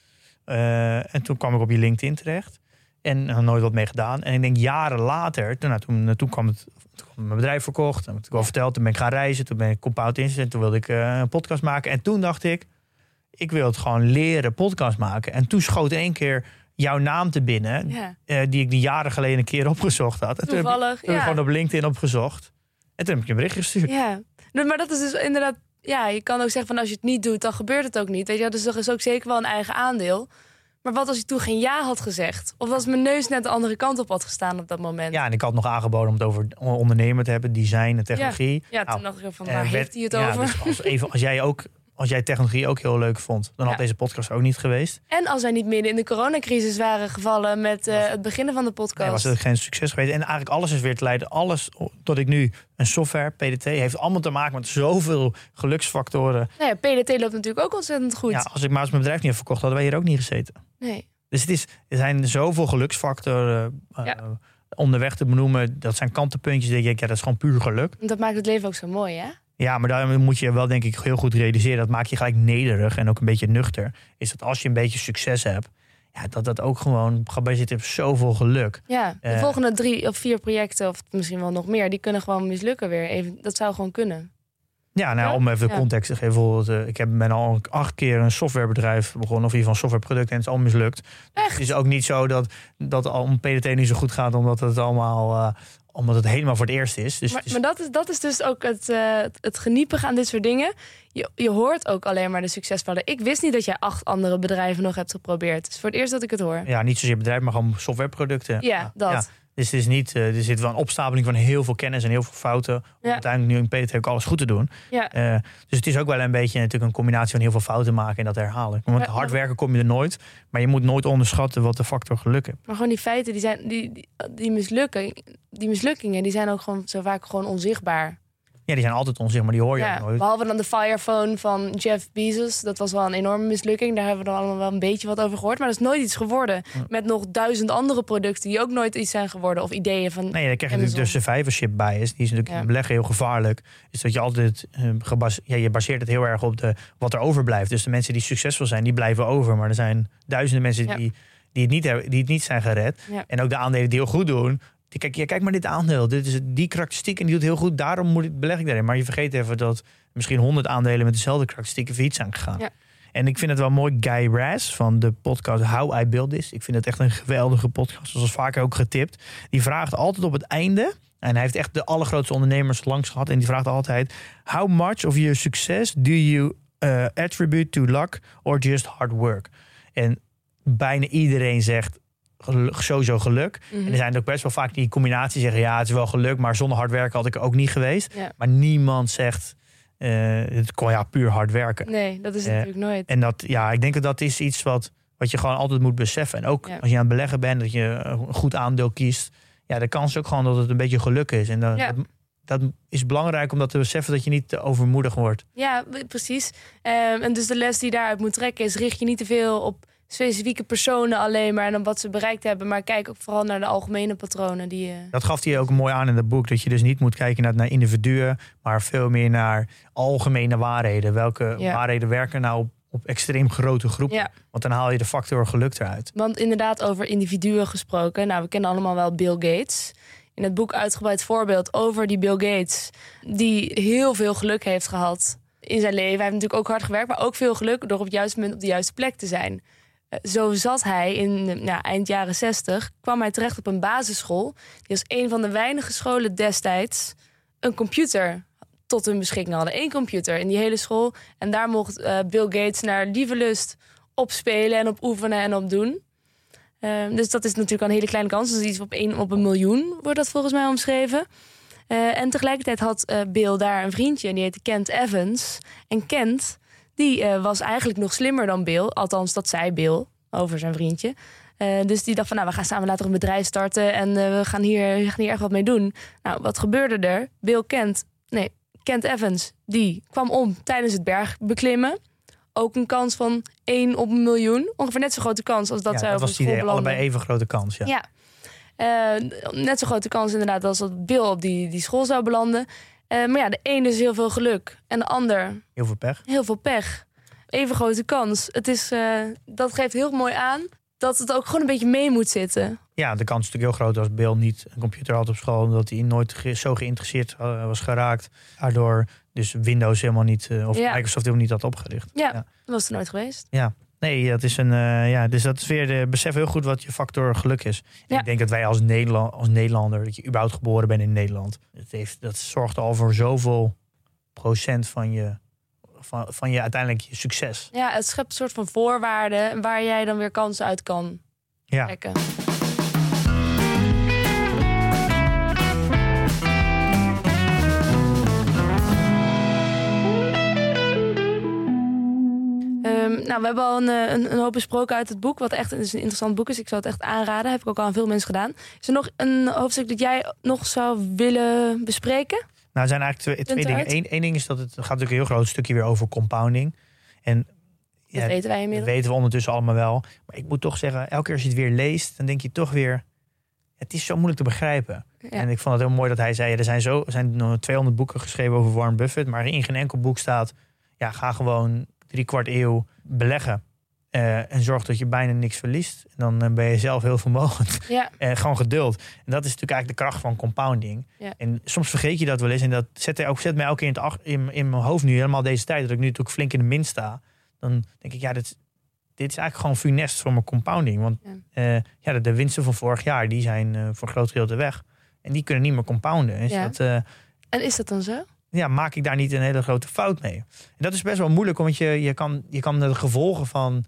Eh, en toen kwam ik op je LinkedIn terecht. En er nooit wat mee gedaan. En ik denk jaren later, toen, nou, toen, toen, kwam het, toen mijn bedrijf verkocht. En toen heb ik al verteld, toen ben ik gaan reizen. Toen ben ik Compound Instant. En toen wilde ik eh, een podcast maken. En toen dacht ik, ik wil het gewoon leren podcast maken. En toen schoot één keer jouw naam te binnen. Ja, eh, die ik die jaren geleden een keer opgezocht had. En toen heb, ik- toevallig. toen heb ik Ja. gewoon op LinkedIn opgezocht. En toen heb ik je een bericht gestuurd. Ja, maar dat is dus inderdaad. Ja, je kan ook zeggen van als je het niet doet, dan gebeurt het ook niet. Weet je, dus dat is ook zeker wel een eigen aandeel. Maar wat als ik toen geen ja had gezegd? Of als mijn neus net de andere kant op had gestaan op dat moment? Ja, en ik had nog aangeboden om het over ondernemen te hebben, design en technologie. Ja, toen Nou, dacht ik van, Eh, waar heeft hij het ja, over? dus als, even, als jij ook als jij technologie ook heel leuk vond, dan had Ja. deze podcast ook niet geweest. En als wij niet midden in de coronacrisis waren gevallen met eh, het beginnen van de podcast. Nee, was het geen succes geweest. En eigenlijk alles is weer te leiden. Alles tot ik nu een software, PDT, heeft allemaal te maken met zoveel geluksfactoren. Nou ja, PDT loopt natuurlijk ook ontzettend goed. Ja, als ik maar eens mijn bedrijf niet had verkocht, hadden wij hier ook niet gezeten. Nee. Dus het is, er zijn zoveel geluksfactoren eh, Ja. onderweg te benoemen. Dat zijn kantenpuntjes. Denk ik, ja, dat is gewoon puur geluk. Dat maakt het leven ook zo mooi, hè? Ja, maar daar moet je wel denk ik heel goed realiseren. Dat maakt je gelijk nederig en ook een beetje nuchter. Is dat als je een beetje succes hebt, ja, dat dat ook gewoon gebaseerd is op zoveel geluk. Ja, de Eh. volgende drie of vier projecten, of misschien wel nog meer, die kunnen gewoon mislukken weer. Even, dat zou gewoon kunnen. Ja, nou, Ja? om even de Ja. context te geven. Bijvoorbeeld, eh, ik heb, ben al acht keer een softwarebedrijf begonnen. Of in ieder geval een softwareproduct. En het is al mislukt. Echt? Het is ook niet zo dat, dat al een PDT niet zo goed gaat. Omdat het allemaal... eh, omdat het helemaal voor het eerst is. Dus Maar, is maar dat, is, dat is dus ook het, eh, het- geniepige aan dit soort dingen. Je, je hoort ook alleen maar de succesvallen. Ik wist niet dat jij acht andere bedrijven nog hebt geprobeerd. Het is voor het eerst dat ik het hoor. ja, niet zozeer bedrijf, maar gewoon softwareproducten. Ja, dat. Ja. Dus het is niet, eh, er zit wel een opstapeling van heel veel kennis en heel veel fouten. Om Ja. uiteindelijk nu in Peter ook alles goed te doen. Ja. Eh, dus het is ook wel een beetje natuurlijk een combinatie van heel veel fouten maken en dat herhalen. Want Ja, hard werken kom je er nooit. Maar je moet nooit onderschatten wat de factor geluk is. Maar gewoon die feiten, die, zijn, die, die, die, mislukken, die mislukkingen, die zijn ook gewoon zo vaak gewoon onzichtbaar. Ja, die zijn altijd onzichtbaar, die hoor je Ja, ook nooit. behalve dan de Firephone van Jeff Bezos. Dat was wel een enorme mislukking. Daar hebben we dan allemaal wel een beetje wat over gehoord. Maar dat is nooit iets geworden. Met nog duizend andere producten die ook nooit iets zijn geworden. Of ideeën van... Nee, dan krijg je natuurlijk de Amazon. survivorship bias. Die is natuurlijk Ja. beleggen heel gevaarlijk. Is dat je altijd eh, gebas ja, je baseert het heel erg op de, wat er overblijft. Dus de mensen die succesvol zijn, die blijven over. Maar er zijn duizenden mensen die, die, het niet hebben, die het niet zijn gered. Ja. En ook de aandelen die heel goed doen. Kijk, ja, kijk maar dit aandeel. Dit is die karakteristiek en die doet heel goed. Daarom moet ik, beleg ik daarin. Maar je vergeet even dat misschien honderd aandelen met dezelfde karakteristieken failliet zijn gegaan. Ja. En ik vind het wel mooi. Guy Raz van de podcast How I Build This. Ik vind het echt een geweldige podcast. Zoals vaker ook getipt. Die vraagt altijd op het einde. En hij heeft echt de allergrootste ondernemers langs gehad. En die vraagt altijd: How much of your success do you uh, attribute to luck or just hard work? En bijna iedereen zegt gelu- sowieso geluk. Mhm. En er zijn ook best wel vaak die combinatie zeggen: ja, het is wel geluk, maar zonder hard werken had ik er ook niet geweest. Ja. Maar niemand zegt: eh, het kon ja puur hard werken. Nee, dat is Eh, natuurlijk nooit. En dat, ja, ik denk dat dat is iets wat, wat je gewoon altijd moet beseffen. En ook Ja. als je aan het beleggen bent, dat je een goed aandeel kiest. Ja, de kans is ook gewoon dat het een beetje geluk is. En dat, Ja. dat, dat is belangrijk om dat te beseffen dat je niet te overmoedig wordt. Ja, precies. Ehm, en dus de les die je daaruit moet trekken is... richt je niet te veel op specifieke personen alleen maar... en op wat ze bereikt hebben. Maar kijk ook vooral naar de algemene patronen die je... Dat gaf hij ook mooi aan in het boek. Dat je dus niet moet kijken naar, naar individuen, maar veel meer naar algemene waarheden. Welke Ja. waarheden werken nou op, op extreem grote groepen? Ja. Want dan haal je de factor geluk eruit. Want inderdaad, over individuen gesproken. Nou, we kennen allemaal wel Bill Gates. In het boek uitgebreid voorbeeld over die Bill Gates. Die heel veel geluk heeft gehad in zijn leven. Hij heeft natuurlijk ook hard gewerkt, maar ook veel geluk door op het juiste moment op de juiste plek te zijn. Eh, Zo zat hij in nou, eind jaren 60, kwam hij terecht op een basisschool. Die als een van de weinige scholen destijds een computer tot hun beschikking hadden. Eén computer in die hele school. En daar mocht eh, Bill Gates naar lieve lust op spelen en op oefenen en op doen. Ehm, dus dat is natuurlijk al een hele kleine kans. Dus iets op een, op een miljoen wordt dat volgens mij omschreven. En tegelijkertijd had Bill daar een vriendje en die heette Kent Evans. En Kent, die eh, was eigenlijk nog slimmer dan Bill. Althans, dat zei Bill over zijn vriendje. Eh, dus die dacht van, nou, we gaan samen later een bedrijf starten... en eh, we, gaan hier, we gaan hier echt wat mee doen. Nou, wat gebeurde er? Bill Kent, nee, Kent Evans, die kwam om tijdens het bergbeklimmen. Ook een kans van 1 op een miljoen. Ongeveer net zo grote kans als dat ja, zij dat over was de school idee. Allebei even grote kans. Ja. Ja. Net zo grote kans inderdaad als dat Bill op die, die school zou belanden. Eh, maar ja, de een is heel veel geluk. En de ander Heel veel pech. heel veel pech. Even grote kans. Het is, eh, dat geeft heel mooi aan dat het ook gewoon een beetje mee moet zitten. Ja, de kans is natuurlijk heel groot als Bill niet een computer had op school. Omdat hij nooit ge- zo geïnteresseerd eh, was geraakt. Daardoor dus Windows helemaal niet, of Ja. Microsoft helemaal niet had opgericht. Ja, Ja. dat was er nooit geweest. Nee, dat is een, eh, ja, dus dat is weer de besef heel goed wat je factor geluk is. Ja. Ik denk dat wij als, Nederland, als Nederlander, dat je überhaupt geboren bent in Nederland. Het heeft, dat zorgt al voor zoveel procent van je, van, van je uiteindelijk je succes. Ja, het schept een soort van voorwaarden waar jij dan weer kansen uit kan Ja, trekken. Ehm, nou, we hebben al een, eh, een, een hoop besproken uit het boek, wat echt een, is een interessant boek is. Ik zou het echt aanraden. Heb ik ook al aan veel mensen gedaan. Is er nog een hoofdstuk dat jij nog zou willen bespreken? nou er zijn eigenlijk twee, twee dingen. Eén één ding is dat het gaat natuurlijk een heel groot stukje weer over compounding. En Dat ja, weten wij Dat weten we ondertussen allemaal wel. Maar ik moet toch zeggen, elke keer als je het weer leest, dan denk je toch weer... Het is zo moeilijk te begrijpen. Ja. En ik vond het heel mooi dat hij zei... er zijn, zo, er zijn nog 200 boeken geschreven over Warren Buffett... maar in geen enkel boek staat... ja, ga gewoon drie kwart eeuw beleggen... eh, en zorg dat je bijna niks verliest. En dan eh, ben je zelf heel vermogend. Ja, En gewoon geduld. En dat is natuurlijk eigenlijk de kracht van compounding. Ja. En soms vergeet je dat wel eens. En dat zet, ook, zet mij ook in, het, ach- in, in mijn hoofd nu, helemaal deze tijd... dat ik nu natuurlijk flink in de min sta. Dan denk ik, ja, dit, dit is eigenlijk gewoon funest voor mijn compounding. Want Ja. ja. ja, de, de winsten van vorig jaar, die zijn eh, voor een groot gedeelte weg. En die kunnen niet meer compounden. Ja. dat, eh, en is dat dan zo? Ja, maak ik daar niet een hele grote fout mee. En dat is best wel moeilijk, want je, je, kan, je kan de gevolgen van,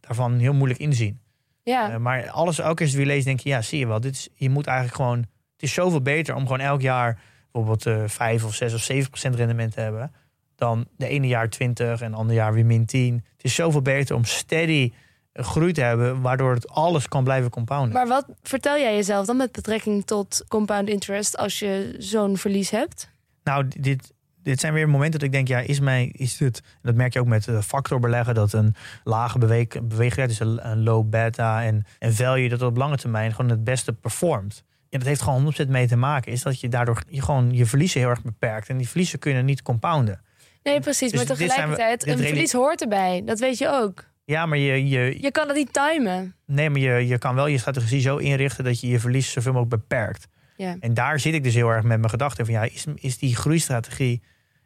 daarvan heel moeilijk inzien. Ja, Eh, maar alles, elke keer als je weer leest, denk je, ja, zie je wel. Dit is, je moet eigenlijk gewoon, het is zoveel beter om gewoon elk jaar bijvoorbeeld eh 5 of 6 of 7 procent rendement te hebben. Dan de ene jaar 20 en het andere jaar weer min 10. Het is zoveel beter om steady eh, groei te hebben, waardoor het alles kan blijven compounden. maar wat vertel jij jezelf dan met betrekking tot compound interest als je zo'n verlies hebt? Nou, dit, dit zijn weer momenten dat ik denk, ja, is mij, is het, en dat merk je ook met eh, factorbeleggen, dat een lage beweeg, dus een, een low beta en, en value, dat op lange termijn gewoon het beste performt. En dat heeft gewoon 100% mee te maken, is dat je daardoor je gewoon je verliezen heel erg beperkt. En die verliezen kunnen niet compounden. Nee, precies. Dus maar dit we- tegelijkertijd, dit een verlies hoort erbij. Dat weet je ook. Ja, maar je, je, Je kan het niet timen. nee, maar je, je kan wel je strategie zo inrichten dat je je verlies zoveel mogelijk beperkt. Ja. En daar zit ik dus heel erg met mijn gedachten van, ja, is, is die groeistrategie,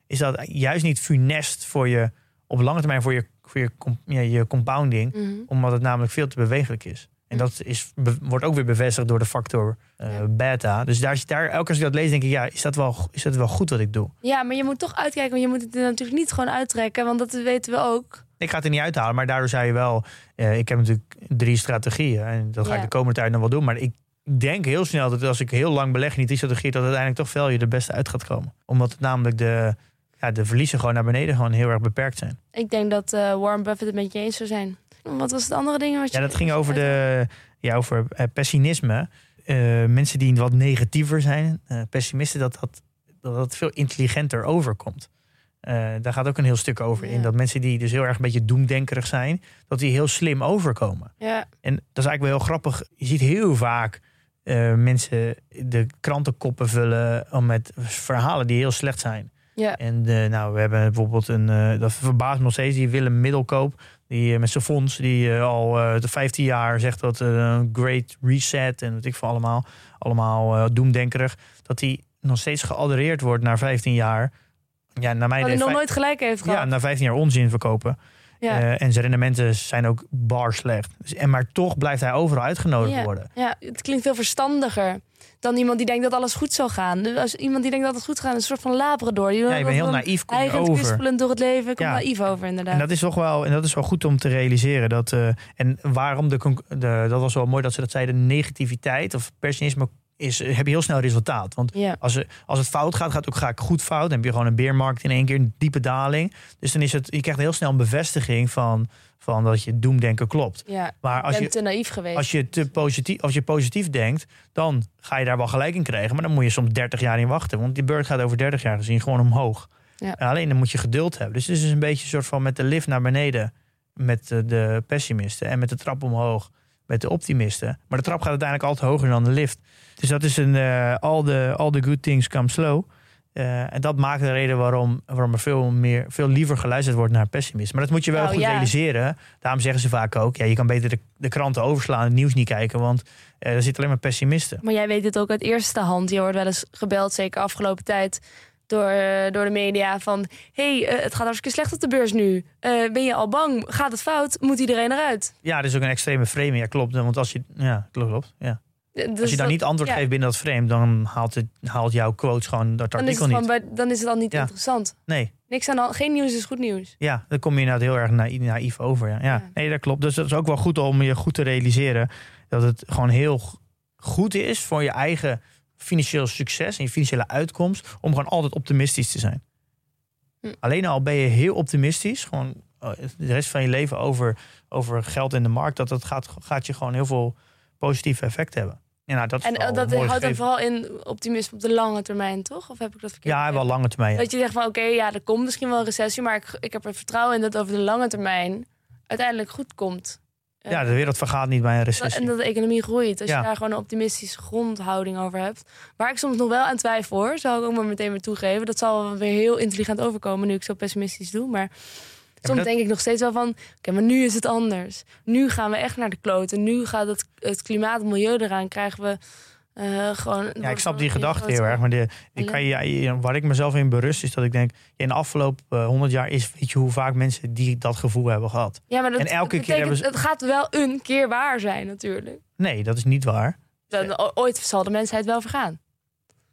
is dat juist niet funest voor je, op lange termijn voor je, voor je, ja, je compounding, Mhm. omdat het namelijk veel te bewegelijk is. En Hm. dat is, wordt ook weer bevestigd door de factor eh, Ja. beta. Dus daar, daar, elke keer als ik dat lees, denk ik, ja, is dat, wel, is dat wel goed wat ik doe? Ja, maar je moet toch uitkijken, want je moet het er natuurlijk niet gewoon uittrekken, want dat weten we ook. Ik ga het er niet uithalen, maar daardoor zei je wel, eh, ik heb natuurlijk drie strategieën en dat ga Ja. ik de komende tijd nog wel doen. Maar ik denk heel snel dat als ik heel lang beleg in die drie strategieën, dat uiteindelijk toch value er beste uit gaat komen. Omdat het namelijk de, ja, de verliezen gewoon naar beneden gewoon heel erg beperkt zijn. Ik denk dat eh, Warren Buffett het met je eens zou zijn. Wat was het andere ding? Wat je Ja, dat ging over, de, ja, over eh, pessimisme. Eh, mensen die wat negatiever zijn, pessimisten, dat dat, dat dat veel intelligenter overkomt. Daar gaat ook een heel stuk over in. Dat mensen die dus heel erg een beetje doemdenkerig zijn, dat die heel slim overkomen. Ja, En dat is eigenlijk wel heel grappig. Je ziet heel vaak eh, mensen de krantenkoppen vullen om met verhalen die heel slecht zijn. ja. En eh, nou, we hebben bijvoorbeeld een, eh, dat verbaast me nog steeds, die Willem Middelkoop. Die met zijn fonds, die al de 15 jaar zegt dat een great reset en wat ik van allemaal, allemaal doemdenkerig. Dat die nog steeds geadoreerd wordt na 15 jaar. Ja, naar mij hij nog nooit gelijk heeft ja, gehad. na 15 jaar onzin verkopen. Ja, Eh, en zijn rendementen zijn ook bar slecht. Dus, en maar toch blijft hij overal uitgenodigd Ja. worden. ja, het klinkt veel verstandiger dan iemand die denkt dat alles goed zal gaan. Dus als iemand die denkt dat het goed gaat, een soort van labrador. Die Ja, je bent heel naïef kom je Eigen over. kwispelend door het leven, komt Ja. naïef over inderdaad. En dat is toch wel, en dat is wel goed om te realiseren. Dat, eh, en waarom de, de, dat was wel mooi dat ze dat zeiden, negativiteit of pessimisme is, heb je heel snel resultaat. Want ja. als, er- als het fout gaat, gaat het ook graag goed fout. Dan heb je gewoon een beermarkt in één keer, een diepe daling. Dus dan is het, je krijgt heel snel een bevestiging van, van dat je doemdenken klopt. ja. Maar als ik je, te naïef geweest. als je te positief, als je positief denkt, dan ga je daar wel gelijk in krijgen. Maar dan moet je soms 30 jaar in wachten. Want die beurt gaat over 30 jaar gezien gewoon omhoog. Ja. En alleen dan moet je geduld hebben. Dus het is dus een beetje een soort van met de lift naar beneden met de, de pessimisten. En met de trap omhoog met de optimisten. Maar de trap gaat uiteindelijk altijd hoger dan de lift. Dus dat is een eh, all, the, all the good things come slow. Eh, en dat maakt de reden waarom, waarom er veel, meer, veel liever geluisterd wordt naar pessimisten. Maar dat moet je wel Nou, goed ja. realiseren. Daarom zeggen ze vaak ook, ja, je kan beter de, de kranten overslaan, het nieuws niet kijken, want eh, er zitten alleen maar pessimisten. Maar jij weet het ook uit eerste hand. Je wordt wel eens gebeld, zeker afgelopen tijd, door, eh, door de media van... hey, eh, het gaat hartstikke slecht op de beurs nu. Eh, ben je al bang? Gaat het fout? Moet iedereen eruit? Ja, dat is ook een extreme frame. Ja, klopt. Want als je, ja, klopt, klopt. Ja. Dus als je dan dat- niet antwoord ja, geeft binnen dat frame, dan haalt, het, haalt jouw quotes gewoon dat dan artikel niet. bij, dan is het al niet Ja. interessant. Nee, Niks aan hand. Geen nieuws is goed nieuws. ja, dan kom je inderdaad heel erg naïef, naïef over. Ja. Nee, dat klopt. Dus dat is ook wel goed om je goed te realiseren dat het gewoon heel goed is voor je eigen financieel succes en je financiële uitkomst om gewoon altijd optimistisch te zijn. Hm. Alleen al ben je heel optimistisch, gewoon eh, de rest van je leven over, over geld in de markt, dat dat gaat, gaat je gewoon heel veel positieve effecten hebben. Ja, nou, dat En dat houdt dan vooral in optimisme op de lange termijn, toch? Of heb ik dat verkeerd? Ja, wel lange termijn. ja. Dat je zegt van oké, ja, er komt misschien wel een recessie, maar ik, ik heb er vertrouwen in dat over de lange termijn uiteindelijk goed komt. Eh, Ja, de wereld vergaat niet bij een recessie. En dat de economie groeit. Als Ja. je daar gewoon een optimistische grondhouding over hebt. Waar ik soms nog wel aan twijfel hoor. Zal ik ook maar meteen weer toegeven. Dat zal wel weer heel intelligent overkomen nu ik zo pessimistisch doe. Maar soms dat- denk ik nog steeds wel van... Oké, maar nu is het anders. Nu gaan we echt naar de kloten. Nu gaat het, het klimaat, het milieu eraan. Krijgen we eh, gewoon... Ja, ik snap die gedachte heel erg. Maar de, ik kan je, ja, waar ik mezelf in berust, is dat ik denk... in de afgelopen eh, 100 jaar is, weet je hoe vaak mensen die dat gevoel hebben gehad. Ja, maar dat, En elke keer hebben Het gaat wel een keer waar zijn natuurlijk. Nee, dat is niet waar. Dan, ooit zal de mensheid wel vergaan.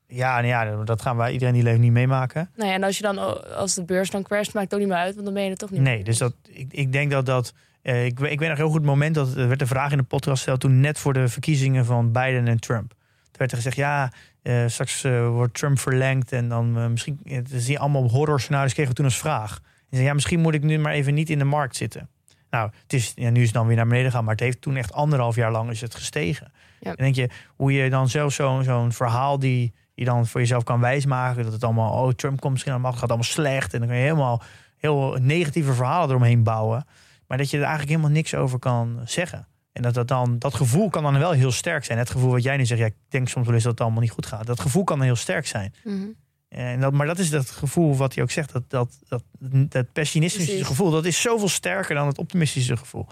Ja, nou ja, dat gaan wij iedereen die leeft niet meemaken. Nou ja, en als, je dan, als de beurs dan crasht, maakt het ook niet meer uit. Want dan ben je er toch niet Nee, dus dat, ik, ik denk dat dat Eh, ik, ik weet nog heel goed het moment dat er werd een vraag in de podcast gesteld toen net voor de verkiezingen van Biden en Trump. Toen werd er gezegd, ja, eh, straks eh, wordt Trump verlengd en dan eh, misschien, het is hier allemaal horror scenario's kregen we toen als vraag. En zei, ja, misschien moet ik nu maar even niet in de markt zitten. Nou, het is, ja, nu is het dan weer naar beneden gegaan, maar het heeft toen echt anderhalf jaar lang is het gestegen. Ja. En denk je, hoe je dan zelf zo'n zo'n verhaal die je dan voor jezelf kan wijsmaken, dat het allemaal, oh, Trump komt misschien aan de macht, gaat allemaal slecht. En dan kan je helemaal heel negatieve verhalen eromheen bouwen. Maar dat je er eigenlijk helemaal niks over kan zeggen. En dat, dat, dan, dat gevoel kan dan wel heel sterk zijn. Het gevoel wat jij nu zegt, ja, ik denk soms wel eens dat het allemaal niet goed gaat. Dat gevoel kan dan heel sterk zijn. Mhm. En dat, maar dat is dat gevoel wat hij ook zegt, dat, dat, dat, dat pessimistische Precies. gevoel, dat is zoveel sterker dan het optimistische gevoel.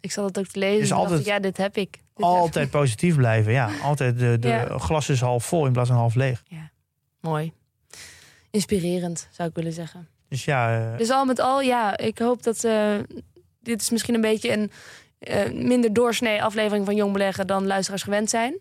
Ik zat het ook lezen. Dus dacht altijd- ja, dit heb ik. Dit heb ik. Altijd positief blijven, ja. Altijd de, de Ja. glas is half vol in plaats van half leeg. Mooi. Inspirerend, zou ik willen zeggen. Dus ja, eh, Dus al met al, ja, ik hoop dat... eh, dit is misschien een beetje een eh, minder doorsnee aflevering van Jong Beleggen... dan luisteraars gewend zijn.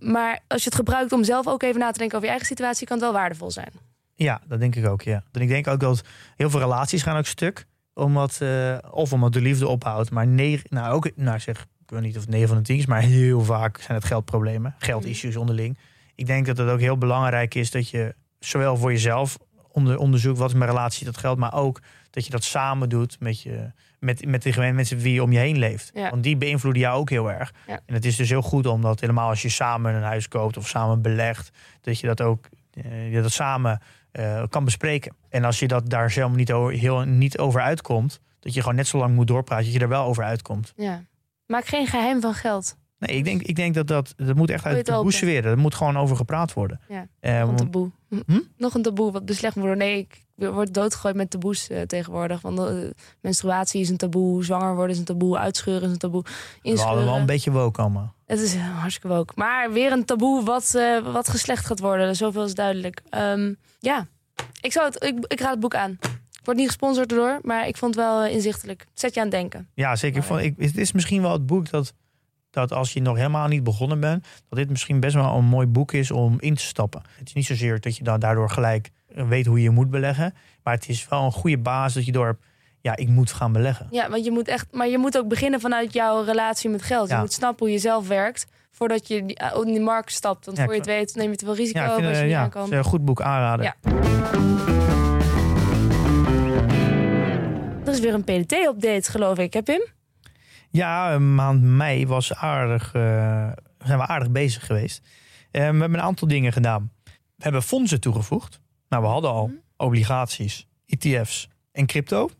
Maar als je het gebruikt om zelf ook even na te denken over je eigen situatie... kan het wel waardevol zijn. Ja, dat denk ik ook, ja. En ik denk ook dat heel veel relaties gaan ook stuk. Omdat, eh, of omdat de liefde ophoudt. Maar negen, nou ook, nou zeg, ik weet niet of het 9 van de 10 is, maar heel vaak zijn het geldproblemen. Geldissues onderling. Ik denk dat het ook heel belangrijk is dat je zowel voor jezelf onder, onderzoekt wat is mijn relatie tot geld, maar ook dat je dat samen doet met, je, met, met de mensen wie je om je heen leeft. Ja. Want die beïnvloeden jou ook heel erg. Ja. En het is dus heel goed om dat helemaal als je samen een huis koopt of samen belegt, dat je dat ook eh, je dat samen eh, kan bespreken. En als je dat daar zelf niet over, heel, niet over uitkomt, dat je gewoon net zo lang moet doorpraten dat je er wel over uitkomt. Ja. Maak geen geheim van geld. Nee, ik denk, ik denk dat dat, dat moet echt uit het de boes weer. Er moet gewoon over gepraat worden. Ja, Eh, Nog een taboe. Hm? Nog een taboe wat beslecht moet worden. Nee, ik word doodgegooid met taboes eh, tegenwoordig. Want eh, menstruatie is een taboe, zwanger worden is een taboe, uitscheuren is een taboe, we hadden wel een beetje woke allemaal. Het is hartstikke woke. Maar weer een taboe wat, wat geslecht gaat worden. Zoveel is duidelijk. Ehm, ja, ik, zou het, ik, ik raad het boek aan. Ik word niet gesponsord erdoor, maar ik vond het wel inzichtelijk. Zet je aan het denken. Ja, zeker. Van, ik, het is misschien wel het boek dat, dat als je nog helemaal niet begonnen bent, dat dit misschien best wel een mooi boek is om in te stappen. Het is niet zozeer dat je dan daardoor gelijk eh, weet hoe je moet beleggen, maar het is wel een goede basis dat je door ja, ik moet gaan beleggen. Ja, want je moet echt, maar je moet ook beginnen vanuit jouw relatie met geld. Je Ja. moet snappen hoe je zelf werkt voordat je die- in die markt stapt. Want Ja, voor je het weet neem je te veel risico Ja, vind, als je eh, niet ja, een goed boek aanraden. Ja. Er is weer een PDT-update, geloof ik. Heb hem? Ja, maand mei was aardig, eh, zijn we aardig bezig geweest. Eh, we hebben een aantal dingen gedaan. We hebben fondsen toegevoegd. Nou, we hadden al Mhm. obligaties, ETF's en crypto.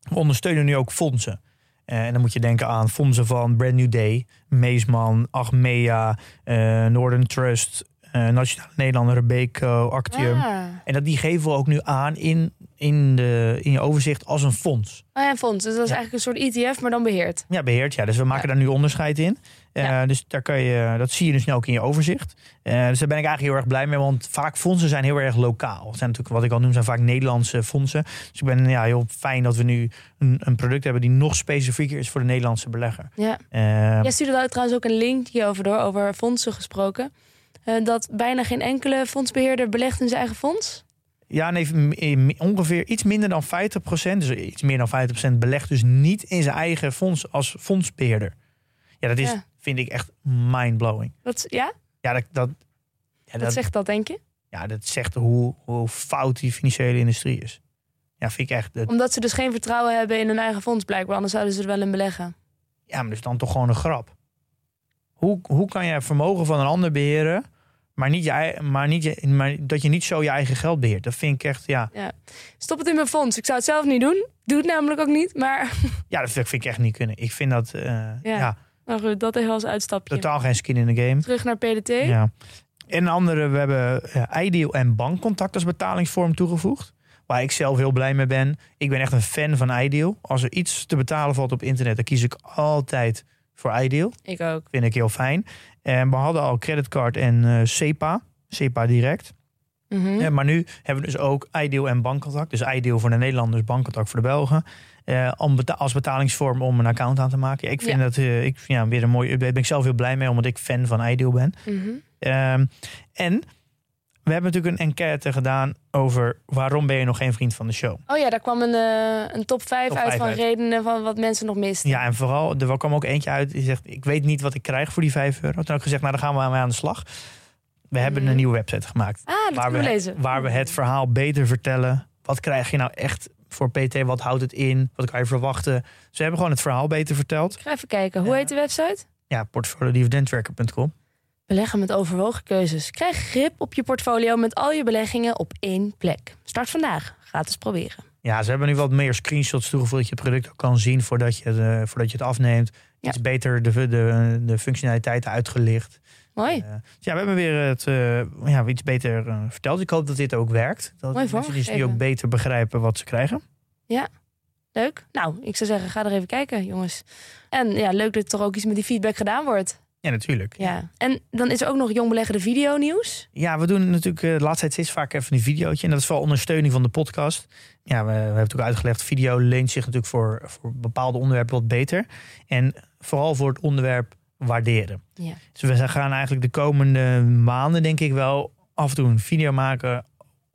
We ondersteunen nu ook fondsen. Eh, en dan moet je denken aan fondsen van Brand New Day, Meesman, Achmea, eh, Northern Trust, Nationale Nederlanden, Robeco, Actium. Ah. En dat, die geven we ook nu aan in, in, de, in je overzicht als een fonds. Oh ja, een fonds. Dus dat is Ja. eigenlijk een soort ETF, maar dan beheerd. Ja, beheerd. Ja. Dus we maken daar nu onderscheid in. Eh, Ja. Dus daar kan je, dat zie je dus nu ook in je overzicht. Eh, dus daar ben ik eigenlijk heel erg blij mee. Want vaak fondsen zijn heel erg lokaal. Het zijn natuurlijk, wat ik al noem, zijn vaak Nederlandse fondsen. Dus ik ben ja, heel fijn dat we nu een, een product hebben die nog specifieker is voor de Nederlandse belegger. Ja. Eh, Jij stuurde daar trouwens ook een link hierover door, over fondsen gesproken. Eh, dat bijna geen enkele fondsbeheerder belegt in zijn eigen fonds. ja, nee, m- ongeveer iets minder dan 50%, dus iets meer dan 50% belegt dus niet in zijn eigen fonds als fondsbeheerder. Ja, dat is, Ja. vind ik echt mindblowing. Wat, ja? Ja, dat, dat, ja, Wat dat, zegt dat, denk je? ja, dat zegt hoe, hoe fout die financiële industrie is. Ja, vind ik echt. dat- Omdat ze dus geen vertrouwen hebben in hun eigen fonds, blijkbaar. Anders zouden ze er wel in beleggen. Ja, maar dat is dan toch gewoon een grap. Hoe, hoe kan je vermogen van een ander beheren, maar, niet je, maar, niet je, maar dat je niet zo je eigen geld beheert? Dat vind ik echt, ja, Stop het in mijn fonds. Ik zou het zelf niet doen. Doe het namelijk ook niet. Maar ja dat vind ik echt niet kunnen. Ik vind dat, eh, ja. nou goed, dat even als uitstapje. totaal geen skin in de game. Terug naar PDT. Ja. En een andere, we hebben ja, Ideal en bankcontact als betalingsvorm toegevoegd. Waar ik zelf heel blij mee ben. Ik ben echt een fan van Ideal. Als er iets te betalen valt op internet, dan kies ik altijd voor Ideal. Ik ook. Vind ik heel fijn. En we hadden al creditcard en eh SEPA. SEPA direct. Mhm. Ja, maar nu hebben we dus ook Ideal en bankcontact. Dus Ideal voor de Nederlanders, bankcontact voor de Belgen. Eh, om beta- als betalingsvorm om een account aan te maken. Ik vind Ja. dat eh, ik, ja, weer een mooie. Daar ben ik zelf heel blij mee, omdat ik fan van Ideal ben. Mhm. Ehm, en we hebben natuurlijk een enquête gedaan over waarom ben je nog geen vriend van de show. Oh ja, daar kwam een, eh, een top 5 Top uit van uit. redenen van wat mensen nog misten. Ja, en vooral, er kwam ook eentje uit die zegt: Ik weet niet wat ik krijg voor die 5 euro. Toen heb ik gezegd: Nou, dan gaan we mee aan de slag. We hebben Mhm. een nieuwe website gemaakt. Ah, waar, we, lezen. waar we het verhaal beter vertellen. Wat krijg je nou echt voor PT? Wat houdt het in? Wat kan je verwachten? Ze hebben gewoon het verhaal beter verteld. Ik ga even kijken. Hoe heet de website? Ja, portfoliodividendtracker.com. Beleggen met overwogen keuzes. Krijg grip op je portfolio met al je beleggingen op één plek. Start vandaag. Gratis proberen. Ja, ze hebben nu wat meer screenshots toegevoegd dat je het product ook kan zien voordat je, de, voordat je het afneemt. Ja. Iets beter de, de, de functionaliteiten uitgelicht. Mooi. Eh, dus ja, we hebben weer het eh, ja, iets beter eh, verteld. Ik hoop dat dit ook werkt. Dat Mooi mensen dus die vormgegeven. ook beter begrijpen wat ze krijgen. Leuk. Nou, ik zou zeggen, ga er even kijken, jongens. En ja, leuk dat er toch ook iets met die feedback gedaan wordt. Ja, natuurlijk. Ja. En dan is er ook nog Jong Beleggen de video nieuws. Ja, we doen natuurlijk eh, de laatste tijd steeds vaak even een videootje. En dat is vooral ondersteuning van de podcast. Ja, we, we hebben natuurlijk uitgelegd, video leent zich natuurlijk voor, voor bepaalde onderwerpen wat beter. En vooral voor het onderwerp waarderen. Ja. Dus we gaan eigenlijk de komende maanden, denk ik wel, af en toe een video maken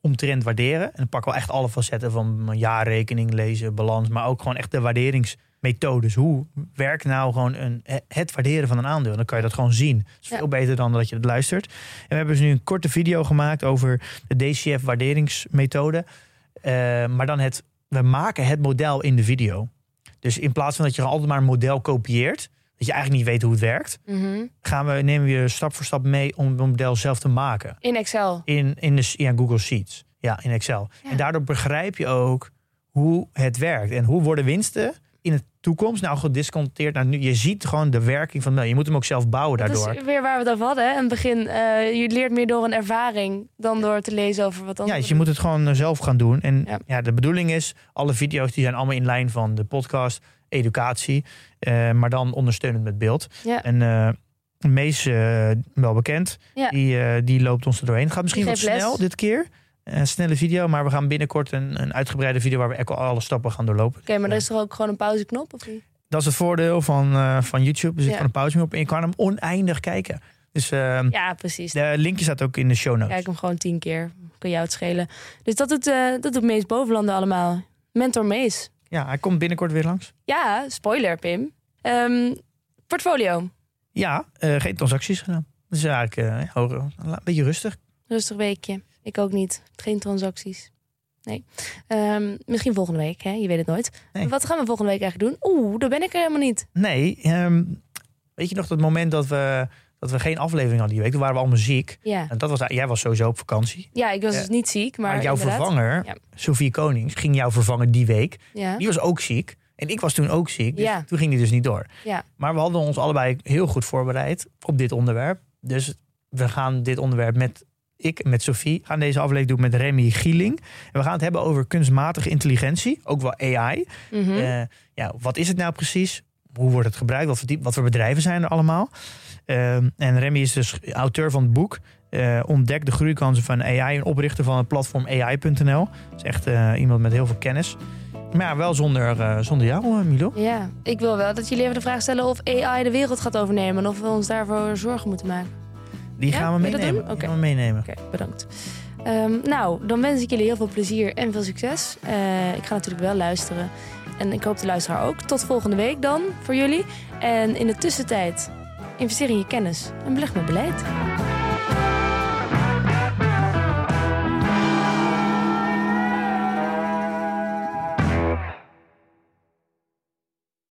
omtrent waarderen. En dan pakken we echt alle facetten van jaarrekening, lezen, balans, maar ook gewoon echt de waarderingsmethodes. Hoe werkt nou gewoon een, het waarderen van een aandeel? Dan kan je dat gewoon zien. Dat is Ja. veel beter dan dat je het luistert. En we hebben dus nu een korte video gemaakt over de DCF waarderingsmethode. Eh, maar dan het, we maken het model in de video. Dus in plaats van dat je altijd maar een model kopieert, dat je eigenlijk niet weet hoe het werkt, Mhm. gaan we, nemen we je stap voor stap mee om het model zelf te maken. In Excel. In, in de, ja, Google Sheets. Ja, in Excel. Ja. En daardoor begrijp je ook hoe het werkt. En hoe worden winsten in de toekomst nou gedisconteerd. Nou, nu, je ziet gewoon de werking van... Nou, je moet hem ook zelf bouwen Dat daardoor. is weer waar we het over hadden. Hè? In het begin, eh, je leert meer door een ervaring dan door te lezen over wat Ja, anders. dus je moet het gewoon eh, zelf gaan doen. En Ja. ja. de bedoeling is, alle video's die zijn allemaal in lijn van de podcast, educatie, eh, maar dan ondersteunend met beeld. Ja. En eh Mees, wel bekend, Ja. die, die loopt ons er doorheen. Gaat misschien wat les. snel dit keer. Een snelle video, maar we gaan binnenkort een, een uitgebreide video waar we alle stappen gaan doorlopen. Oké, maar er is toch ook gewoon een pauzeknop? Of niet? Dat is het voordeel van, eh, van YouTube. Er zit gewoon een pauze op en je kan hem oneindig kijken. Dus eh, Ja, precies. de linkje staat ook in de show notes. Kijk hem gewoon tien keer. Kan jou het schelen. Dus dat doet, eh dat doet Mees Bovenlanden allemaal. Mentor Mees. Ja, hij komt binnenkort weer langs. Ja, spoiler Pim. Ehm, portfolio. Ja, eh, geen transacties gedaan. Dus eigenlijk hoor- een beetje rustig. Rustig weekje. Ik ook niet. Geen transacties. Nee. Ehm, misschien volgende week, hè? je weet het nooit. Nee. Wat gaan we volgende week eigenlijk doen? Oeh, daar ben ik er helemaal niet. Nee, ehm, weet je nog dat moment dat we, dat we geen aflevering hadden die week? Toen waren we allemaal ziek. Ja, En dat was, jij was sowieso op vakantie. ja ik was dus niet ziek, maar, Maar, jouw inderdaad. vervanger, Ja. Sophie Konings, ging jou vervangen die week. Ja. Die was ook ziek. En ik was toen ook ziek. Dus Ja. toen ging die dus niet door. Ja. Maar we hadden ons allebei heel goed voorbereid op dit onderwerp. Dus we gaan dit onderwerp met ik met Sophie gaan deze aflevering doen met Remy Gieling. En we gaan het hebben over kunstmatige intelligentie, ook wel AI. Mhm. Eh, ja, wat is het nou precies? Hoe wordt het gebruikt? Wat voor, wat voor bedrijven zijn er allemaal? Ehm, en Remy is dus auteur van het boek eh, Ontdek de groeikansen van AI en oprichter van het platform AI.nl. Dat is echt eh, iemand met heel veel kennis. Maar ja, wel zonder, eh, zonder jou, Milo. Ja, ik wil wel dat jullie even de vraag stellen of AI de wereld gaat overnemen. En of we ons daarvoor zorgen moeten maken. Die gaan we meenemen. Oké. gaan we meenemen. Oké, bedankt. Ehm, nou, dan wens ik jullie heel veel plezier en veel succes. Eh, ik ga natuurlijk wel luisteren. En ik hoop de luisteraar ook. Tot volgende week dan voor jullie. En in de tussentijd investeer in je kennis en beleg met beleid.